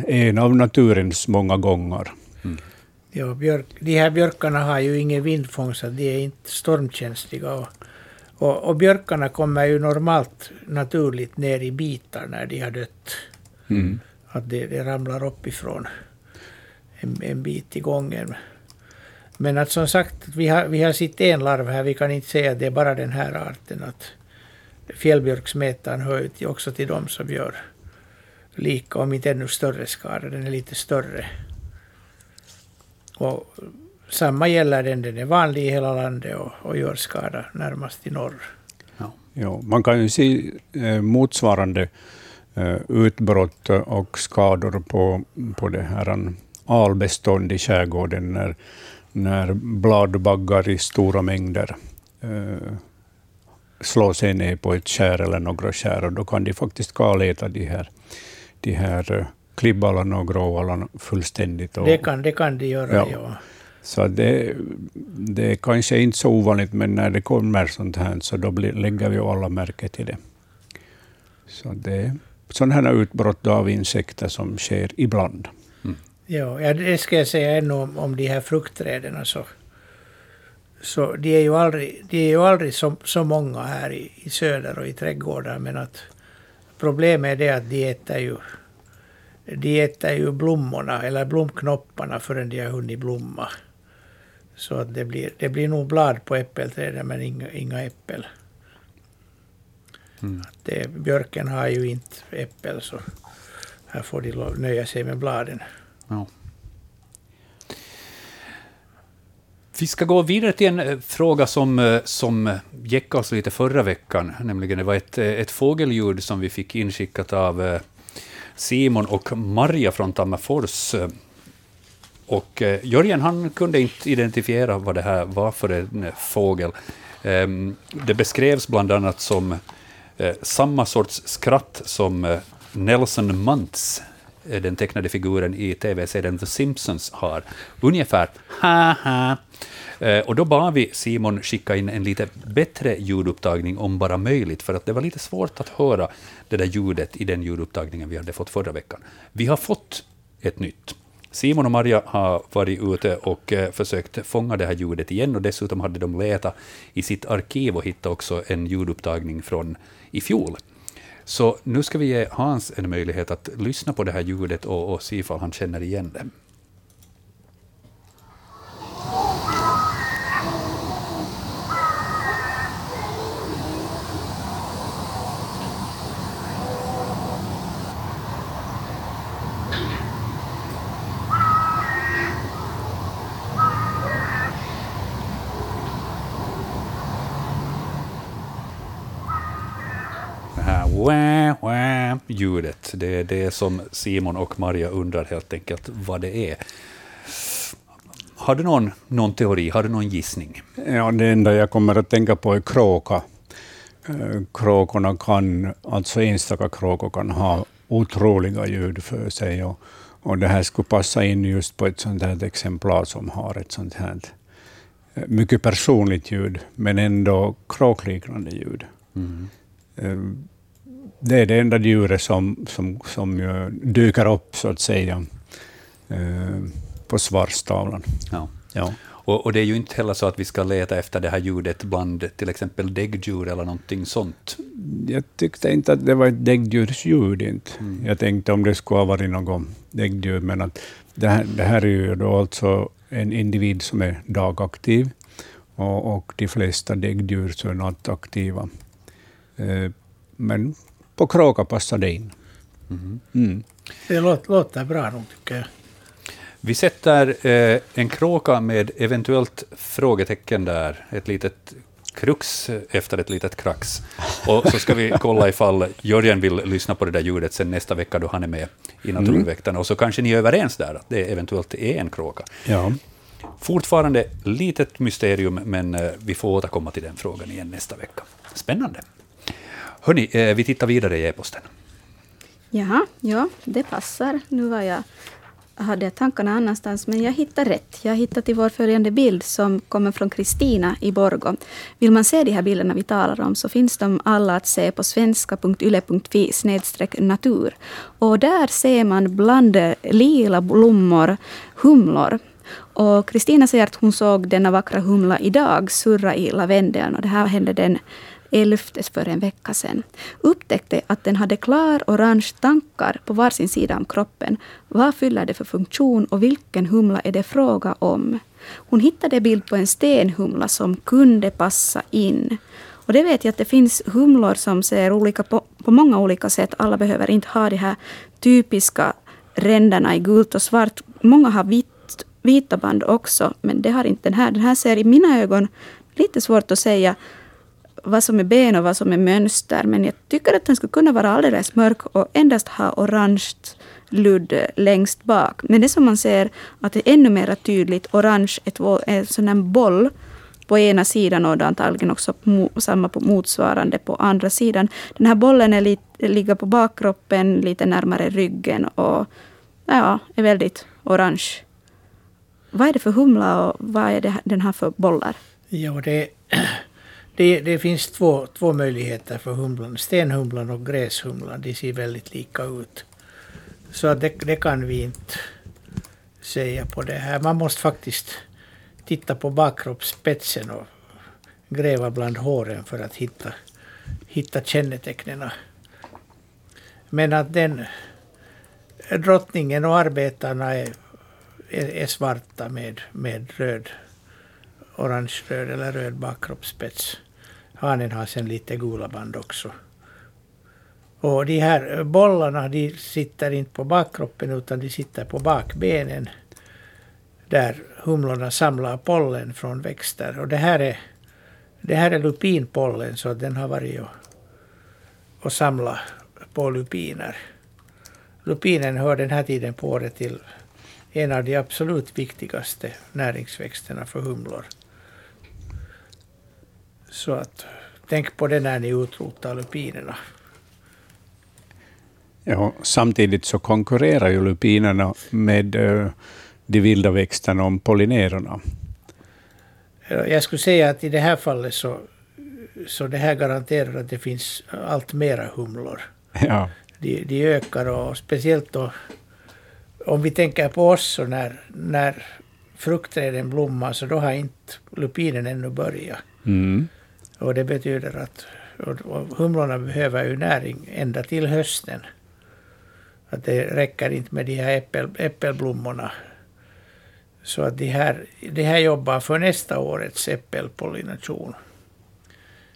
Speaker 2: en av naturens många gånger. Mm.
Speaker 3: Ja, björk, de här björkarna har ju ingen vindfång så de är inte stormkänsliga. Och, Och, och björkarna kommer ju normalt naturligt ner i bitar när de har dött.
Speaker 2: Mm.
Speaker 3: Att det, det ramlar uppifrån en, en bit i gången. Men att som sagt, vi har, vi har sett en larv här, vi kan inte säga att det är bara den här arten. Att fjällbjörksmetaren hör ju också till de som gör lika, om inte ännu större skada. Den är lite större. Och samma gäller den, den är vanlig i hela landet och, och gör skada närmast i norr.
Speaker 2: Ja, man kan ju se eh, motsvarande eh, utbrott och skador på, på det här albestånd i skärgården när, när bladbaggar i stora mängder eh, slår sig ner på ett skär eller några skär. Och då kan de faktiskt kaläta de här, de här eh, klibbalarna och gråvalarna fullständigt. Och,
Speaker 3: Det kan det kan de göra,
Speaker 2: Ja.
Speaker 3: ja.
Speaker 2: Så det, det är kanske inte så ovanligt, men när det kommer sånt här så då blir, lägger vi alla märke till det. Så det sådana här utbrott av insekter som sker ibland.
Speaker 3: Ja, ja, det ska jag säga ännu om, om de här fruktträden. Så, så de är ju aldrig, de är ju aldrig så, så många här i, i söder och i trädgårdar, men att problemet är det att de äter ju, de äter ju blommorna, eller blomknopparna, förrän de har hunnit blomma. Så att det blir, det blir nog blad på äppelträden, men inga, inga äppel. Att Det, björken har ju inte äppel, så här får de nöja sig med bladen.
Speaker 1: Ja. Vi ska gå vidare till en eh, fråga som, eh, som gick oss lite förra veckan, nämligen det var ett, eh, ett fågelljud som vi fick inskickat av eh, Simon och Maria från Tammerfors. Och eh, Jörgen han kunde inte identifiera vad det här var för en eh, fågel. Ehm, det beskrevs bland annat som eh, samma sorts skratt som eh, Nelson Muntz, eh, den tecknade figuren i tv-serien The Simpsons, har. Ungefär ha-ha. Eh, och då bad vi Simon skicka in en lite bättre ljudupptagning om bara möjligt, för att det var lite svårt att höra det där ljudet i den ljudupptagningen vi hade fått förra veckan. Vi har fått ett nytt. Simon och Maria har varit ute och eh, försökt fånga det här ljudet igen och dessutom hade de letat i sitt arkiv och hittat också en ljudupptagning från i fjol. Så nu ska vi ge Hans en möjlighet att lyssna på det här ljudet och, och se ifall han känner igen. Det ljudet, det är det som Simon och Maria undrar helt enkelt vad det är. Har du någon, någon teori, har du någon gissning?
Speaker 2: Ja, det enda jag kommer att tänka på är kråka. Eh, Kråkorna kan, alltså enstaka kråkor kan ha otroliga ljud för sig. Och, och det här skulle passa in just på ett sånt här exemplar som har ett sånt här eh, mycket personligt ljud, men ändå kråkliknande ljud. Eh, Det är det enda djuret som, som, som dyker upp, så att säga, eh, på svarstavlan.
Speaker 1: Ja.
Speaker 2: Ja.
Speaker 1: Och, och det är ju inte heller så att vi ska leta efter det här ljudet bland till exempel däggdjur eller någonting sånt.
Speaker 2: Jag tyckte inte att det var ett däggdjursljud. Inte. Jag tänkte om det skulle ha varit något däggdjur, men att det, här, det här är ju då alltså en individ som är dagaktiv och, och de flesta däggdjur så är nattaktiva. Eh, Men på kråka passar det in. Mm.
Speaker 3: Det låter, låter bra nog, tycker jag.
Speaker 1: Vi sätter eh, en kråka med eventuellt frågetecken där, ett litet krux efter ett litet krax. Och så ska vi kolla ifall Jörgen vill lyssna på det där ljudet sen nästa vecka då han är med i Naturväktarna. Och så kanske ni är överens där, att det eventuellt är en kråka.
Speaker 2: Ja.
Speaker 1: Fortfarande litet mysterium, men eh, vi får återkomma till den frågan igen nästa vecka. Spännande. Hörni, eh, vi tittar vidare i e-posten.
Speaker 4: Jaha, ja, det passar. Nu var jag, hade jag tankarna annanstans, men jag hittade rätt. Jag hittade till vår följande bild som kommer från Kristina i Borgå. Vill man se de här bilderna vi talar om så finns de alla att se på svenska.yle.fi natur. Och där ser man bland lila blommor humlor. Och Kristina säger att hon såg denna vackra humla idag surra i lavendeln. Och det här hände den 11 för en vecka sedan. Upptäckte att den hade klar orange tankar på varsin sida om kroppen. Vad fyller det för funktion och vilken humla är det fråga om? Hon hittade bild på en stenhumla som kunde passa in. Och det vet jag att det finns humlor som ser olika på, på många olika sätt. Alla behöver inte ha de här typiska ränderna i gult och svart. Många har vitt, vita band också, men det har inte den här. Den här ser i mina ögon lite svårt att säga vad som är ben och vad som är mönster. Men jag tycker att den skulle kunna vara alldeles mörk och endast ha orange ludd längst bak. Men det som man ser att det är ännu mer tydligt orange, är en sån här boll på ena sidan och antagligen också samma på motsvarande på andra sidan. Den här bollen är lite, ligger på bakkroppen, lite närmare ryggen och ja, är väldigt orange. Vad är det för humla och vad är det, den här för bollar?
Speaker 3: Jo, det, det, det finns två, två möjligheter för humlan. Stenhumlan och gräshumlan, de ser väldigt lika ut. Så det, det kan vi inte säga på det här. Man måste faktiskt titta på bakkroppsspetsen och gräva bland håren för att hitta, hitta kännetecknen. Men att den drottningen och arbetarna är, är, är svarta med, med röd, orange-röd eller röd bakkroppsspets. Hanen har sen lite gula band också. Och de här bollarna de sitter inte på bakkroppen utan de sitter på bakbenen där humlorna samlar pollen från växter. Och det här är, det här är lupinpollen så den har varit och, och samlat på lupiner. Lupinen hör den här tiden på året till en av de absolut viktigaste näringsväxterna för humlor. Så att tänk på det när ni utrotar lupinerna.
Speaker 2: Ja, samtidigt så konkurrerar ju lupinerna med uh, de vilda växterna om pollinerarna.
Speaker 3: Jag skulle säga att i det här fallet så, så det här garanterar att det finns allt mera humlor.
Speaker 2: Ja.
Speaker 3: De, de ökar och speciellt då om vi tänker på oss så när, när fruktträden blommar så då har inte lupinen ännu börjat.
Speaker 2: Mm.
Speaker 3: Och det betyder att och, humlorna behöver ju näring ända till hösten. Att det räcker inte med de här äppel, äppelblommorna. Så att de här, de här jobbar för nästa årets äppelpollination.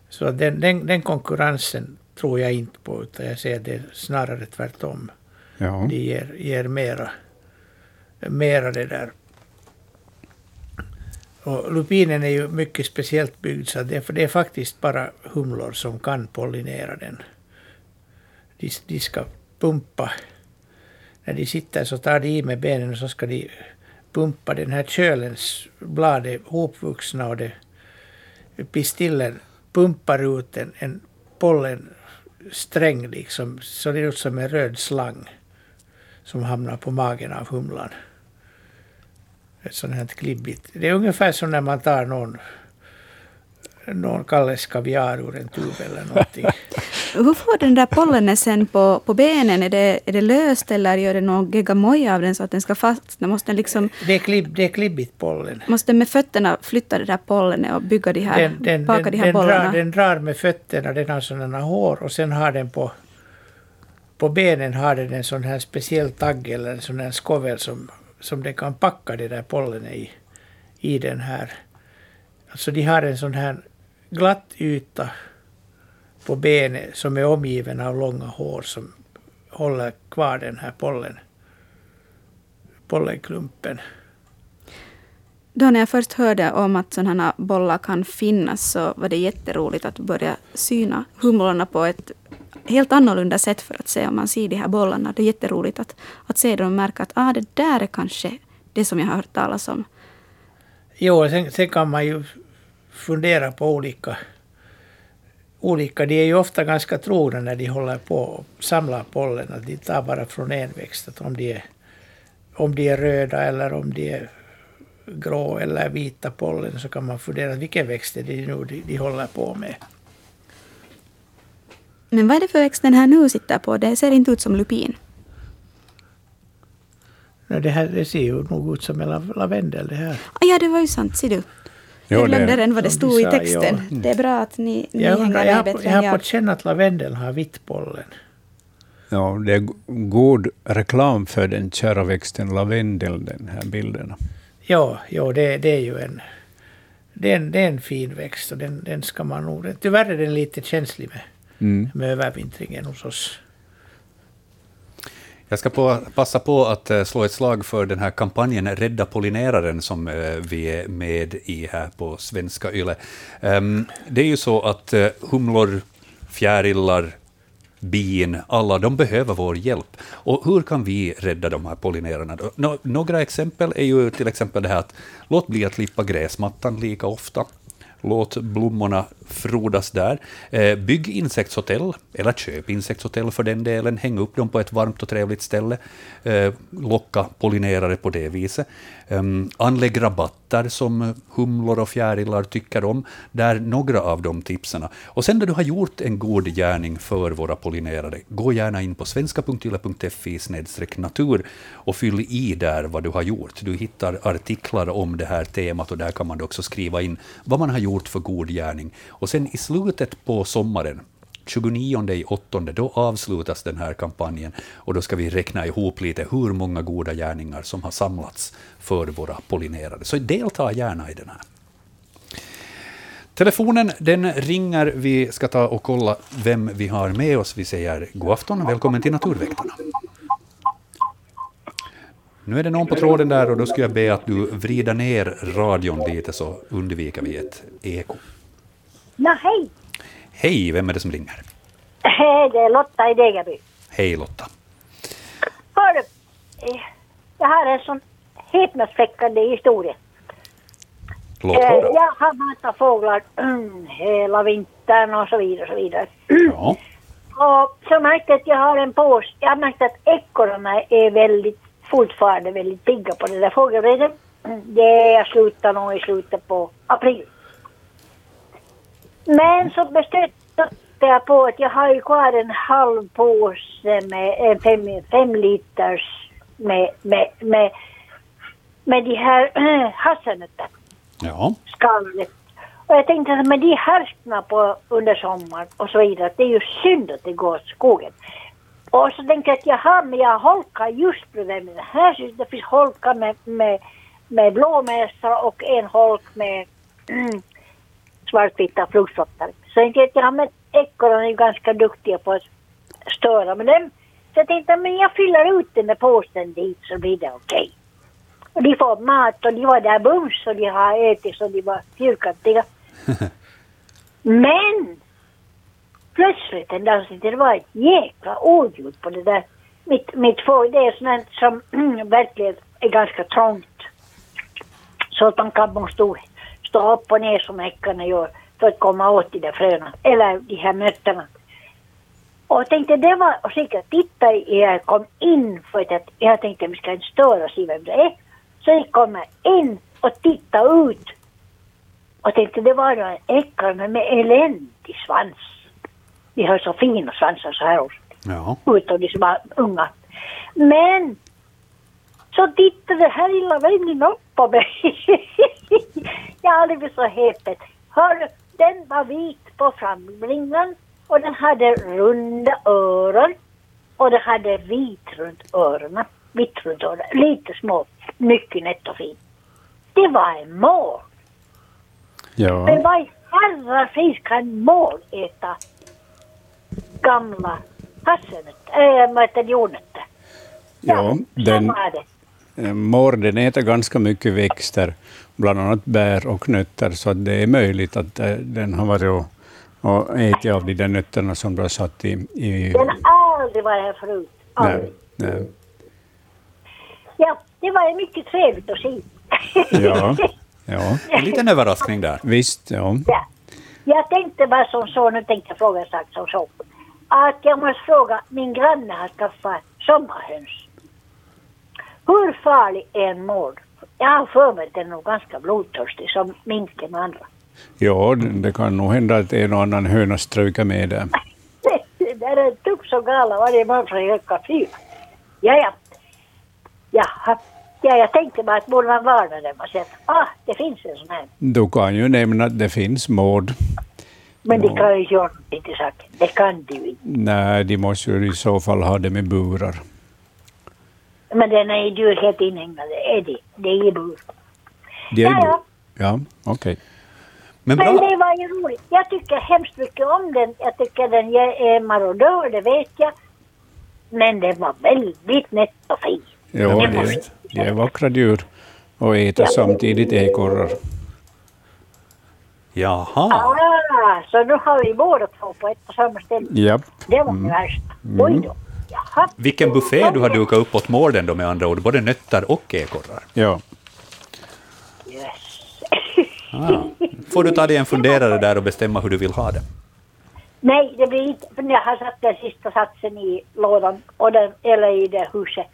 Speaker 3: Så att den, den, den konkurrensen tror jag inte på, utan jag ser det snarare tvärtom.
Speaker 2: Ja.
Speaker 3: De ger, ger mera, mera det där. Och lupinen är ju mycket speciellt byggd, så det, det är faktiskt bara humlor som kan pollinera den. De, de ska pumpa. När de sitter så tar de i med benen och så ska de pumpa den här kölens blad är hopvuxna och det pistillen pumpar ut en, en pollensträng liksom, så det är ut som en röd slang som hamnar på magen av humlan. Ett sånt här klibbigt. Det är ungefär som när man tar någon någon Kalles kaviar ur en tub eller någonting.
Speaker 4: Hur får den där pollenen sen på, på benen? Är det, är det löst eller gör det någon geggamoja av den så att den ska fastna? Måste den liksom...
Speaker 3: Det är, klibb, det är klibbigt pollen.
Speaker 4: Måste den med fötterna flytta det där pollenet och bygga de här,
Speaker 3: den, den,
Speaker 4: baka
Speaker 3: den,
Speaker 4: de här
Speaker 3: den
Speaker 4: bollarna?
Speaker 3: Drar, den drar med fötterna, den har sådana hår och sen har den på, på benen har den en sån här speciell tagg eller en sån här skovel som, som den kan packa det där pollenet i, i den här. Alltså de har en sån här glatt yta på benet som är omgiven av långa hår som håller kvar den här pollen, pollenklumpen.
Speaker 4: Då när jag först hörde om att sådana här bollar kan finnas så var det jätteroligt att börja syna humlorna på ett helt annorlunda sätt för att se om man ser de här bollarna. Det är jätteroligt att, att se dem och märka att ah, det där är kanske det som jag har hört talas om.
Speaker 3: Jo, sen, sen kan man ju fundera på olika, olika... De är ju ofta ganska trogna när de håller på och samlar pollen. Att de tar bara från en växt. Att om, de är, om de är röda eller om de är grå eller vita pollen så kan man fundera vilken växt är det nu de, de håller på med.
Speaker 4: Men vad är det för växt den här nu sitter på? Det ser inte ut som lupin.
Speaker 3: Nej, det, här, det ser ju nog ut som en lav- lavendel det här.
Speaker 4: Ah, ja, det var ju sant, ser du.
Speaker 2: Jo,
Speaker 4: jag glömde
Speaker 2: det,
Speaker 4: redan vad det stod i texten.
Speaker 3: ja.
Speaker 4: Det är bra att ni, ni
Speaker 3: Jag,
Speaker 4: hänger med
Speaker 3: har,
Speaker 4: bättre
Speaker 3: jag har
Speaker 4: jag.
Speaker 3: fått känna att lavendeln har vitt pollen.
Speaker 2: ja, det är god reklam för den kära växten lavendel, den här bilderna.
Speaker 3: Ja, ja det, det är ju en... Det är en, det är en fin växt och den, den ska man nog... Tyvärr är den lite känslig med,
Speaker 2: Mm.
Speaker 3: med övervintringen hos oss.
Speaker 1: Jag ska på, passa på att eh, slå ett slag för den här kampanjen Rädda pollineraren som eh, vi är med i här på Svenska Yle. Ehm, Det är ju så att eh, humlor, fjärilar, bin, alla de behöver vår hjälp. Och hur kan vi rädda de här pollinerarna? Nå- Några exempel är ju till exempel det här att låt bli att klippa gräsmattan lika ofta. Låt blommorna frodas där. Eh, bygg insektshotell, eller köp insektshotell för den delen. Häng upp dem på ett varmt och trevligt ställe. Eh, locka pollinerare på det viset. Eh, anlägg rabatter som humlor och fjärilar tycker om. Där några av de tipsen. Och sen när du har gjort en god gärning för våra pollinerare, gå gärna in på svenska.yle.fi natur och fyll i där vad du har gjort. Du hittar artiklar om det här temat och där kan man också skriva in vad man har gjort för god gärning. Och sen i slutet på sommaren, 29 i då avslutas den här kampanjen och då ska vi räkna ihop lite hur många goda gärningar som har samlats för våra pollinerare. Så delta gärna i den här. Telefonen den ringer. Vi ska ta och kolla vem vi har med oss. Vi säger god afton och välkommen till Naturväktarna. Nu är det någon på tråden där och då ska jag be att du vrider ner radion lite så undviker vi ett eko.
Speaker 12: Ja, hej!
Speaker 1: Hej, vem är det som ringer?
Speaker 12: Hej, det är Lotta i Degerby.
Speaker 1: Hej Lotta.
Speaker 12: Hör du, eh, jag har en sån häpnadsväckande historia.
Speaker 1: Låt
Speaker 12: Eh,
Speaker 1: höra.
Speaker 12: Jag har matat fåglar mm, hela vintern och så vidare. Och så vidare.
Speaker 1: Ja.
Speaker 12: Och så märkte jag att jag har en påse. Jag har märkt att ekorrarna är väldigt, fortfarande väldigt pigga på det där fågelredet. Mm, Det jag slutar nog i slutet på april. Men så bestämde jag på att jag har ju kvar en halv påse med en fem, fem liters med, med, med, med de här äh, hasselnötterna
Speaker 1: Ja.
Speaker 12: skalet. Och jag tänkte att med de härskna på under sommaren och så vidare, det är ju synd att det går åt skogen. Och så tänkte jag att jaha, men jag holkar just bredvid mig. Här det finns holkar med, med, med blåmesa och en holk med svartvita flugslotter. Så tänkte jag att ja, men ekorrarna är ju ganska duktiga på att störa med dem. Så jag tänkte men jag fyller ut den där påsen dit så blir det okej. Och de får mat och de var där bums och de har ätit så de var fyrkantiga. Men plötsligt en dag så det var ett jäkla oljud på det där. Mitt, mitt fågel, det är sånt som verkligen är ganska trångt. Så att man kan nog stå, stå upp och ner som häckarna gör för att komma åt de där fröna, eller de här nötterna. Och jag tänkte det var, och så gick jag tittade, jag kom in för att jag tänkte vi ska inte störa och se vem det är. Så jag kom jag in och tittade ut. Och tänkte det var en ekorre med eländig svans. De har så fina svansar så här års
Speaker 1: Ja.
Speaker 12: ut av de som var unga. Men så tittade här lilla vännen upp på mig. jag aldrig blivit så häpen. Hör, den var vit på framlingan och den hade runda öron och den hade vit runt öronen. Vitt runt öronen. Lite små, mycket nätt och fint. Det var en mål.
Speaker 2: Ja.
Speaker 12: Men vad i herrar finns kan mål äta gamla hasselnötter, äh, vad heter det?
Speaker 2: Ja,
Speaker 12: Så
Speaker 2: den,
Speaker 12: var det.
Speaker 2: Eh, mår den äter ganska mycket växter, bland annat bär och nötter, så att det är möjligt att eh, den har varit och, och ätit av de där nötterna som du har satt i... i
Speaker 12: Den har aldrig varit här förut. Aldrig.
Speaker 2: nej, nej.
Speaker 12: Ja, det var ju mycket trevligt att se.
Speaker 2: Ja, ja.
Speaker 1: En liten överraskning där.
Speaker 2: Visst, ja.
Speaker 12: Ja. Jag tänkte bara som så, nu tänkte jag fråga en sak som så. Att jag måste fråga, min granne har skaffat sommarhöns. Hur farlig är en mård? Jag har för mig att den är nog ganska blodtörstig som minken och andra.
Speaker 2: Ja, det det kan nog hända att en och annan höna stryker med där.
Speaker 12: Det är en tupp som galen varje morgon från klockan fyra. Ja, ja. Jaha. Ja, jag tänkte bara att borde man varna dem och säga att ah, det finns en sån här.
Speaker 2: Du kan ju nämna att det finns mård.
Speaker 12: Men de kan ju inte göra någonting till saken. Det kan de ju inte.
Speaker 2: Nej, de måste ju i så fall ha dem i burar.
Speaker 12: Men den är ju djurhet inhägnade. Är det? Det är i bur.
Speaker 2: De är i
Speaker 12: Ja, ja.
Speaker 2: Ja, okej.
Speaker 1: Men
Speaker 12: Men
Speaker 1: bra.
Speaker 12: det var ju roligt. Jag tycker hemskt mycket om den. Jag tycker den är marodör, det vet jag. Men den var väldigt nätt och fin.
Speaker 2: Jo,
Speaker 12: Det
Speaker 2: de,
Speaker 12: var-
Speaker 2: de är vackra djur och äter samtidigt ekorrar.
Speaker 1: Jaha.
Speaker 12: Ah, så nu har vi båda två på ett och samma ställe.
Speaker 2: Japp.
Speaker 12: Det var det värsta. Oj då. Jaha.
Speaker 1: Vilken buffé du har dukat upp åt mården då med andra ord, både nötter och ekorrar.
Speaker 2: Ja.
Speaker 1: Ah. Får du ta dig en funderare där och bestämma hur du vill ha det.
Speaker 12: Nej, det blir inte. För jag har satt den sista satsen i lådan och den, eller i det huset.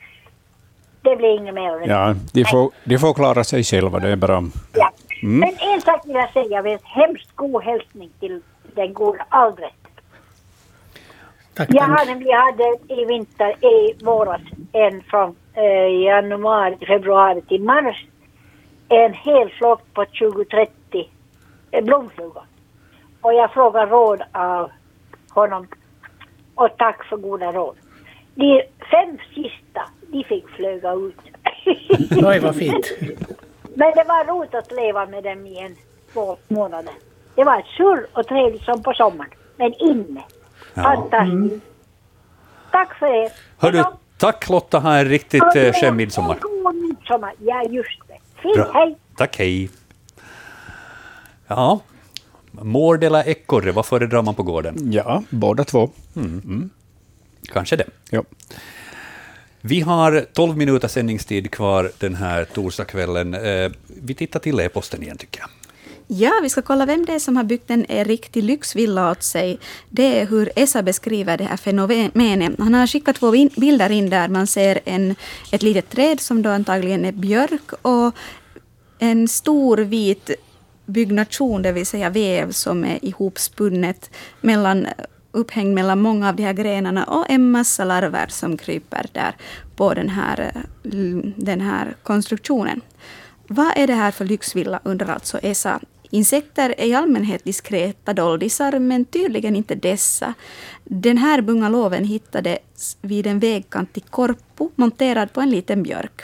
Speaker 12: Det blir inget mer av
Speaker 2: ja de, får, de får klara sig själva, det är bra.
Speaker 12: Ja.
Speaker 2: Mm.
Speaker 12: Men en sak vill jag säga. Jag vill hemskt god hälsning till den goda Albrecht.
Speaker 3: Tack,
Speaker 12: Jag
Speaker 3: tack.
Speaker 12: hade, vi hade i vinter, i våras, en från eh, januari februari till mars. En hel flock på 20-30 eh, blomflugor. Och jag frågade råd av honom. Och tack för goda råd. De fem sista, de fick flyga ut.
Speaker 3: Oj, vad fint.
Speaker 12: Men det var roligt att leva med dem i en två månader. Det var surr och trevligt som på sommaren. Men inne. Fantastiskt. Tack för det.
Speaker 1: Hör du, tack Lotta, ha en riktigt eh, skön midsommar.
Speaker 12: God midsommar. Ja, just det. Fint,
Speaker 1: Bra.
Speaker 12: hej.
Speaker 1: Tack, hej. Ja, mård eller ekorre, vad föredrar man på gården?
Speaker 2: Ja, båda två.
Speaker 1: Mm. Kanske det.
Speaker 2: Ja.
Speaker 1: Vi har 12 minuter sändningstid kvar den här torsdagskvällen. Eh, Vi tittar till e-posten igen, tycker jag.
Speaker 4: Ja, vi ska kolla vem det är som har byggt en eh, riktig lyxvilla åt sig. Det är hur Esa beskriver det här fenomenet. Han har skickat två bilder in där man ser en, ett litet träd som då antagligen är björk och en stor vit byggnation, det vill säga väv som är ihopspunnet mellan upphängd mellan många av de här grenarna och en massa larver som kryper där på den här, eh, den här konstruktionen. Vad är det här för lyxvilla, undrar alltså Esa. Insekter är i allmänhet diskreta doldisar, men tydligen inte dessa. Den här bungalowen hittades vid en vägkant i Korpo, monterad på en liten björk.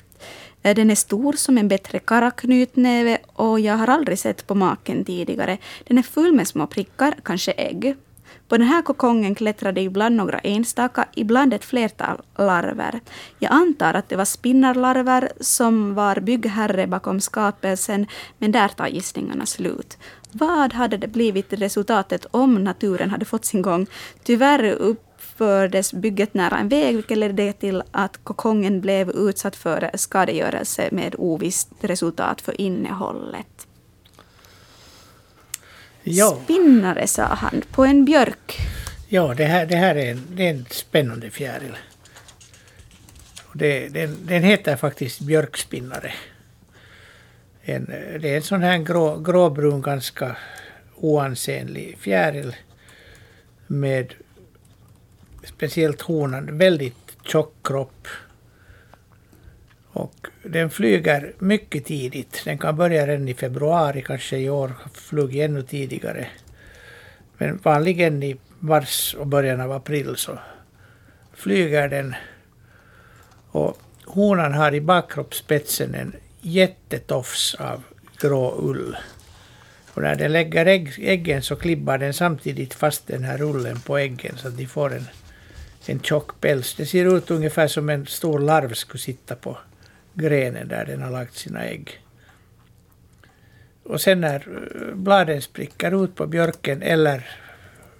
Speaker 4: Den är stor som en bättre karaknytnäve och jag har aldrig sett på maken tidigare. Den är full med små prickar, kanske ägg. På den här kokongen klättrade ibland några enstaka, ibland ett flertal larver. Jag antar att det var spinnarlarver som var byggherre bakom skapelsen, men där tar gissningarna slut. Vad hade det blivit resultatet om naturen hade fått sin gång? Tyvärr uppfördes bygget nära en väg, vilket ledde till att kokongen blev utsatt för skadegörelse med ovisst resultat för innehållet.
Speaker 3: Ja.
Speaker 4: Spinnare, sa han, på en björk.
Speaker 3: Ja, det här, det här är, en, det är en spännande fjäril. Det, den, den heter faktiskt björkspinnare. En, det är en sån här grå, gråbrun, ganska oansenlig fjäril med speciellt honan, väldigt tjock kropp. Och den flyger mycket tidigt. Den kan börja redan i februari, kanske i år flyger flugit ännu tidigare. Men vanligen i mars och början av april så flyger den. Och honan har i bakkroppsspetsen en jättetofs av grå ull. Och när den lägger ägg, äggen så klibbar den samtidigt fast den här ullen på äggen så att de får en, en tjock päls. Det ser ut ungefär som en stor larv skulle sitta på grenen där den har lagt sina ägg. Och sen när eh, bladen spricker ut på björken eller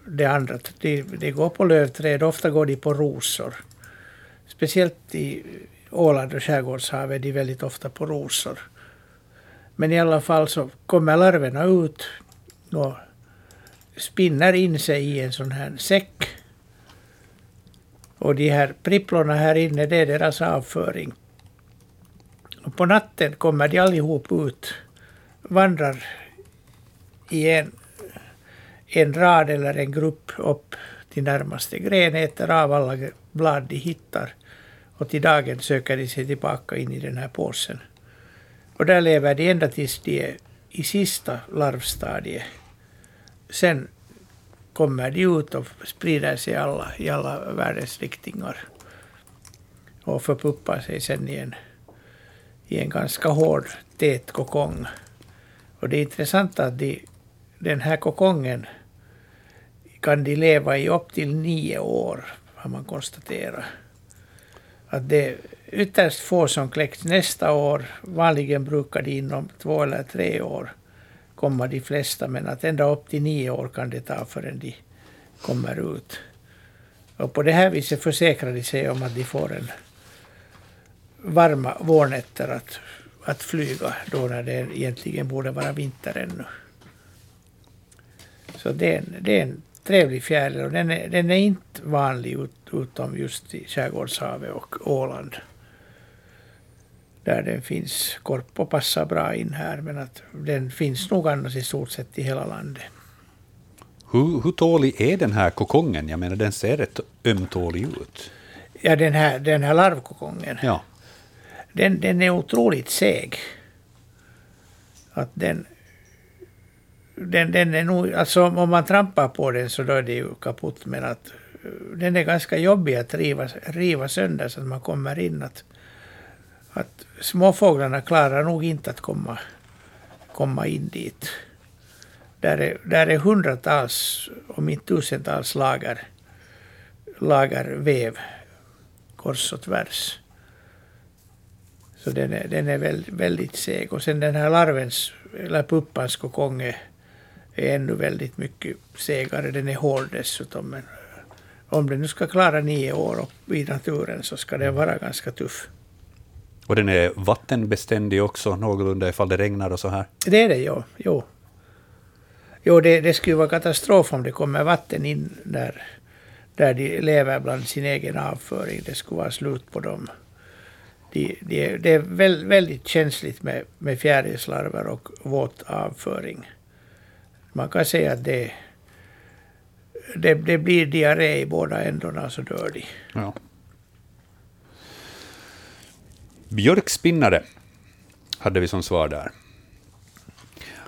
Speaker 3: det andra, de, de går på lövträd, ofta går de på rosor. Speciellt i Åland och skärgårdshavet är de väldigt ofta på rosor. Men i alla fall så kommer larverna ut och spinner in sig i en sån här säck. Och de här pripplorna här inne, det är deras avföring. Och på natten kommer de allihop ut, vandrar i en, en rad eller en grupp upp till närmaste gren, äter av alla blad de hittar. Och till dagen söker de sig tillbaka in i den här påsen. Och där lever de ända tills de är i sista larvstadiet. Sen kommer de ut och sprider sig alla, i alla världens riktningar. Och förpuppar sig sen igen. en, i en ganska hård, tät kokong. Och det är intressant att de, den här kokongen kan de leva i upp till nio år, har man konstaterat. Att det är ytterst få som kläcks nästa år. Vanligen brukar de inom två eller tre år komma de flesta, men att ända upp till nio år kan det ta förrän de kommer ut. Och på det här viset försäkrar de sig om att de får en varma vårnätter att, att flyga då när det egentligen borde vara vinter ännu. Så det är en, det är en trevlig fjäril och den är, den är inte vanlig ut, utom just i Skärgårdshavet och Åland. Där den finns. Korpo passar bra in här men att den finns nog annars i stort sett i hela landet.
Speaker 1: Hur, hur tålig är den här kokongen? Jag menar, den ser rätt ömtålig ut.
Speaker 3: Ja, den här, den här larvkokongen.
Speaker 1: Ja.
Speaker 3: Den, den är otroligt seg. Att den, den, den är nog, alltså om man trampar på den så då är det ju kaputt. Men att eh, den är ganska jobbig att riva, riva sönder så att man kommer in. Att, att småfåglarna klarar nog inte att komma, komma in dit. Där är, där är hundratals, om inte tusentals lager, lager väv kors och tvärs. Så den är, den är väldigt, väldigt seg. Och sen den här larvens, eller puppans kokong är, är ännu väldigt mycket segare. Den är hård dessutom. Men om den nu ska klara nio år upp i naturen så ska den vara ganska tuff.
Speaker 1: Och den är vattenbeständig också, någorlunda ifall det regnar och så här.
Speaker 3: Det är det, jo. jo. Jo, det, det skulle vara katastrof om det kommer vatten in där, där de lever bland sin egen avföring. Det skulle vara slut på dem. De, de, det är väl, väldigt känsligt med, med fjärilslarver och våt avföring. Man kan säga att det, det, det blir diarré i båda ändarna så dör de.
Speaker 1: Ja. Björkspinnare hade vi som svar där.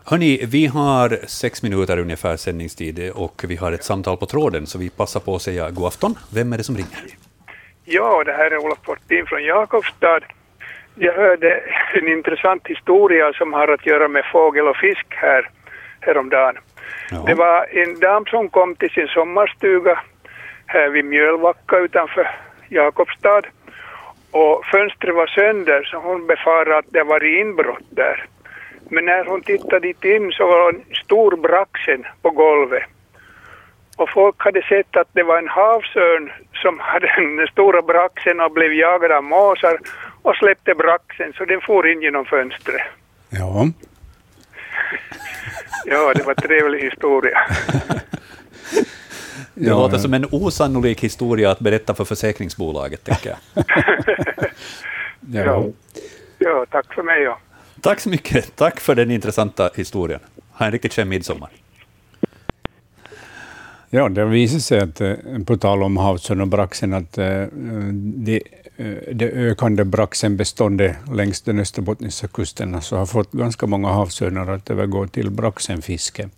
Speaker 1: Hörni, vi har sex minuter ungefär sändningstid och vi har ett samtal på tråden, så vi passar på att säga god afton. Vem är det som ringer?
Speaker 13: Ja, det här är Olof Fortin från Jakobstad. Jag hörde en intressant historia som har att göra med fågel och fisk här häromdagen.
Speaker 1: Ja.
Speaker 13: Det var en dam som kom till sin sommarstuga här vid Mjölbacka utanför Jakobstad och fönstret var sönder så hon befarade att det var inbrott där. Men när hon tittade dit in så var en stor braxen på golvet. Och folk hade sett att det var en havsörn som hade den stora braxen och blev jagad av måsar och släppte braxen så den for in genom fönstret.
Speaker 2: Ja.
Speaker 13: Ja, det var en trevlig historia.
Speaker 1: Det låter som en osannolik historia att berätta för försäkringsbolaget, tänker jag.
Speaker 13: Ja. Ja, tack för mig. Ja.
Speaker 1: Tack så mycket. Tack för den intressanta historien. Ha en riktigt skön midsommar.
Speaker 2: Ja, det visar sig att, eh, på tal om havsörn och braxen, att eh, det, eh, det ökande braxenbeståndet längs den österbottniska kusten alltså har fått ganska många havsörnar att övergå till braxenfiske.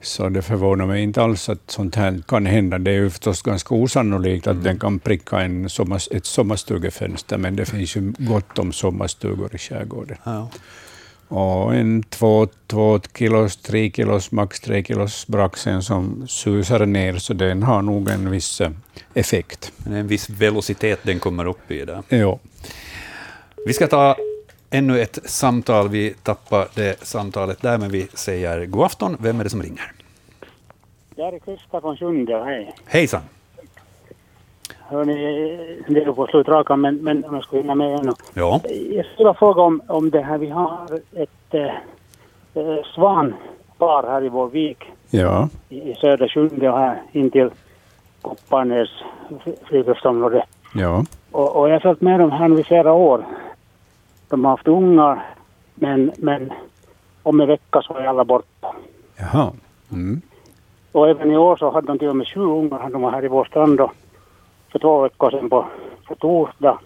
Speaker 2: Så det förvånar mig inte alls att sånt här kan hända. Det är ju förstås ganska osannolikt att den kan pricka en sommar, ett sommarstugefönster, men det finns ju gott om sommarstugor i skärgården.
Speaker 1: Ja.
Speaker 2: Och en två, två kilos, tre kilos, max tre kilos braxen som susar ner, så den har nog en viss eh, effekt.
Speaker 1: Är en viss velocitet den kommer upp i där.
Speaker 2: Ja.
Speaker 1: Vi ska ta ännu ett samtal. Vi tappar det samtalet där, men vi säger god afton. Vem är det som ringer?
Speaker 14: Det är Krista från Sunde, hej.
Speaker 1: Hejsan.
Speaker 14: Hörni, det är på slutrakan men, men om jag skulle hinna med ännu.
Speaker 1: Ja.
Speaker 14: Jag skulle fråga om, om det här, vi har ett eh, eh, svanpar här i vår vik
Speaker 2: Ja.
Speaker 14: i, i södra Sjunde och här intill Kopparnäs friluftsområde.
Speaker 2: Ja.
Speaker 14: Och, och jag har följt med dem här nu i flera år. De har haft ungar men, men om en vecka så är alla borta.
Speaker 2: Jaha. Mm.
Speaker 14: Och även i år så hade de till och med sju ungar. De var här i vår strand då, för två veckor sedan på, på torsdag.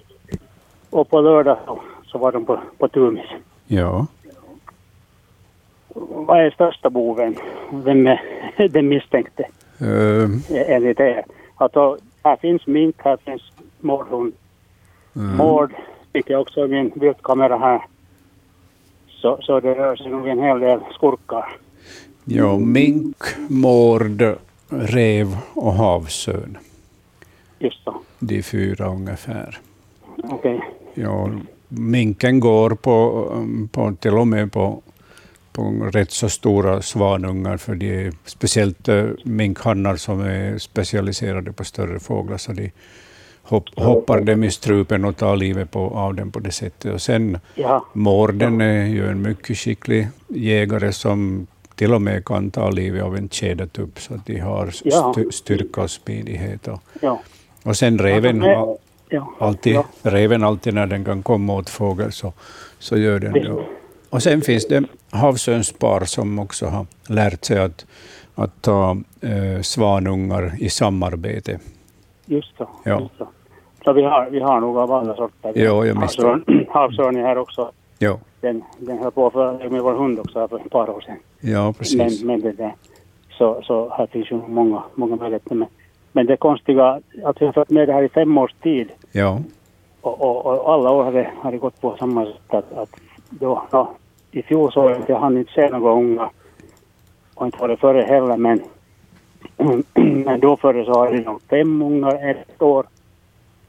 Speaker 14: och på lördag så, så var de på, på Tumis.
Speaker 2: Ja.
Speaker 14: Vad är största boven? Vem är den misstänkte
Speaker 2: Eh,
Speaker 14: enligt er? Alltså, här finns mink, här finns mårdhund.
Speaker 2: mm.
Speaker 14: Mård fick jag också i min viltkamera här. Så, så det rör sig nog en hel del skurkar.
Speaker 2: Ja, mink, mård, rev och havsörn.
Speaker 14: Just så.
Speaker 2: De fyra ungefär.
Speaker 14: Okej.
Speaker 2: Ja, minken går på, på till och med på, på rätt så stora svanungar, för de är speciellt eh, minkhannar som är specialiserade på större fåglar, så de hopp, hoppar dem i strupen och tar livet på, av dem på det sättet. Och sen
Speaker 14: Ja.
Speaker 2: mården är ju en mycket skicklig jägare som till och med kan ta livet av en tjädertupp, så att de har styrka och smidighet. Och,
Speaker 14: Ja.
Speaker 2: Och sen reven,
Speaker 14: Alltså,
Speaker 2: har-
Speaker 14: Ja.
Speaker 2: alltid,
Speaker 14: Ja.
Speaker 2: reven alltid när den kan komma åt fågel så, så gör den det. Och sen finns det havsörnspar som också har lärt sig att, att ta eh, svanungar i samarbete.
Speaker 14: Just så.
Speaker 2: Ja.
Speaker 14: Just så. så vi, har, vi har nog av alla sorter.
Speaker 2: Jo, jag misstänker.
Speaker 14: Havsörn- Havsörn är här också.
Speaker 2: Ja,
Speaker 14: Den, den höll på för, med vår hund också för ett par år sedan.
Speaker 2: ja precis.
Speaker 14: Men, men det där, så, så här finns ju många, många möjligheter. Men, men det konstiga, att vi har fått med det här i fem års tid
Speaker 2: Ja,
Speaker 14: och, och, och alla år har det, har det gått på samma sätt att, att då, ja, i fjol så jag hann inte se några unga och inte var det före heller men, men då före så hade de fem ungar ett år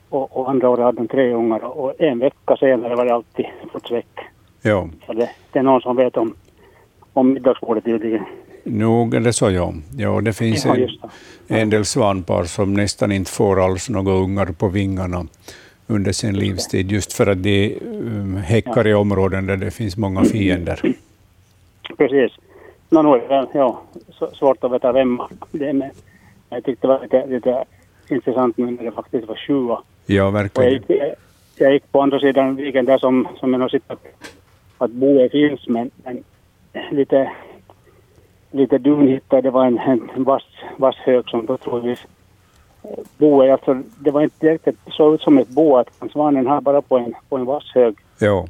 Speaker 14: och, och andra året hade de tre ungar och en vecka senare var det alltid väck.
Speaker 2: ja.
Speaker 14: Så det, det är någon som vet om, om middagsbordet tydligen.
Speaker 2: Nog är det så, ja. ja det finns
Speaker 14: Ja, det.
Speaker 2: en del svanpar som nästan inte får alls några ungar på vingarna under sin livstid, just för att de um, häckar i områden där det finns många fiender.
Speaker 14: Precis. Nå, nu är det ja, svårt att veta vem det är. Men jag tyckte det var lite, lite intressant nu när det faktiskt var sju. Och
Speaker 2: Ja,
Speaker 14: jag,
Speaker 2: verkligen.
Speaker 14: gick, jag, jag gick på andra sidan viken där som, som jag har sett att, att boet finns, men, men lite, lite dun hittade. Det var en, en vass, vass hög som då troligtvis boet, alltså det var inte direkt, det såg ut som ett bo att svanen har bara på en, på en vass hög.
Speaker 2: Ja.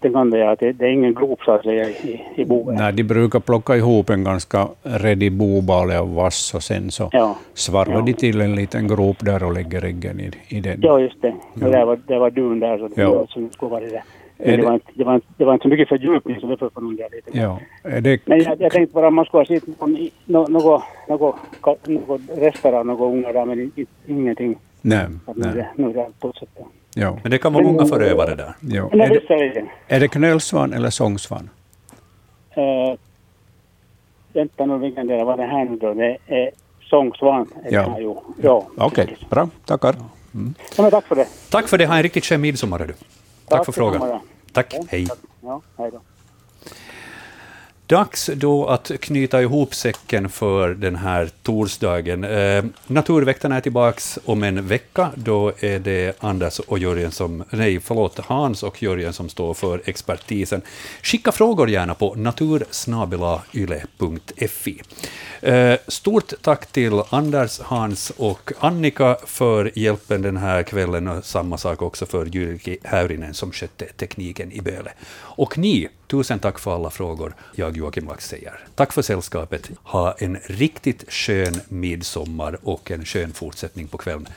Speaker 14: Det kan det det, det är ingen grop så att säga i, i boet.
Speaker 2: Nej, de brukar plocka ihop en ganska redig bobale av vass och sen så
Speaker 14: Ja.
Speaker 2: svarvar
Speaker 14: Ja.
Speaker 2: de till en liten grop där och lägger äggen i, i den.
Speaker 14: Ja, just det. Och där var, det var dun där, så det
Speaker 2: Ja.
Speaker 14: var som skulle vara det. Men det, var inte, det, var inte, det var inte så mycket fördjupning, så det får man undra lite.
Speaker 2: Ja. Är det,
Speaker 14: Men jag, jag tänkte bara om man skulle ha sett någon, i- nå- något, något, något rester av några ungar där, men ingenting.
Speaker 2: nej,
Speaker 14: Att
Speaker 2: nej.
Speaker 14: det- nu är det allt bortsett.
Speaker 2: Ja.
Speaker 1: Men det kan vara många förövare där.
Speaker 2: Ja.
Speaker 14: Men
Speaker 2: Är,
Speaker 14: det jag
Speaker 2: är det knölsvan eller sångsvan?
Speaker 14: Eh, vänta nu, vilken del var det här nu då? Det är sångsvan.
Speaker 2: Ja.
Speaker 14: Jo. Ja.
Speaker 2: Okej, bra. Tackar. Mm.
Speaker 14: ja, men tack för det.
Speaker 1: Tack för det. Ha en riktigt skön midsommar. hördu. Tack
Speaker 14: Tack
Speaker 1: för frågan. Tack. Hej.
Speaker 14: Ja, hej då.
Speaker 1: Dags då att knyta ihop säcken för den här torsdagen. Eh, naturväktarna är tillbaks om en vecka. Då är det Anders och Jörgen som, nej, förlåt, Hans och Jörgen som står för expertisen. Skicka frågor gärna på natursnabelayle.fi. Eh, stort tack till Anders, Hans och Annika för hjälpen den här kvällen och samma sak också för Jyrki Häyrinen som skötte tekniken i Böle. Och ni, tusen tack för alla frågor. Jag, Joakim Lax, säger tack för sällskapet. Ha en riktigt skön midsommar och en skön fortsättning på kvällen.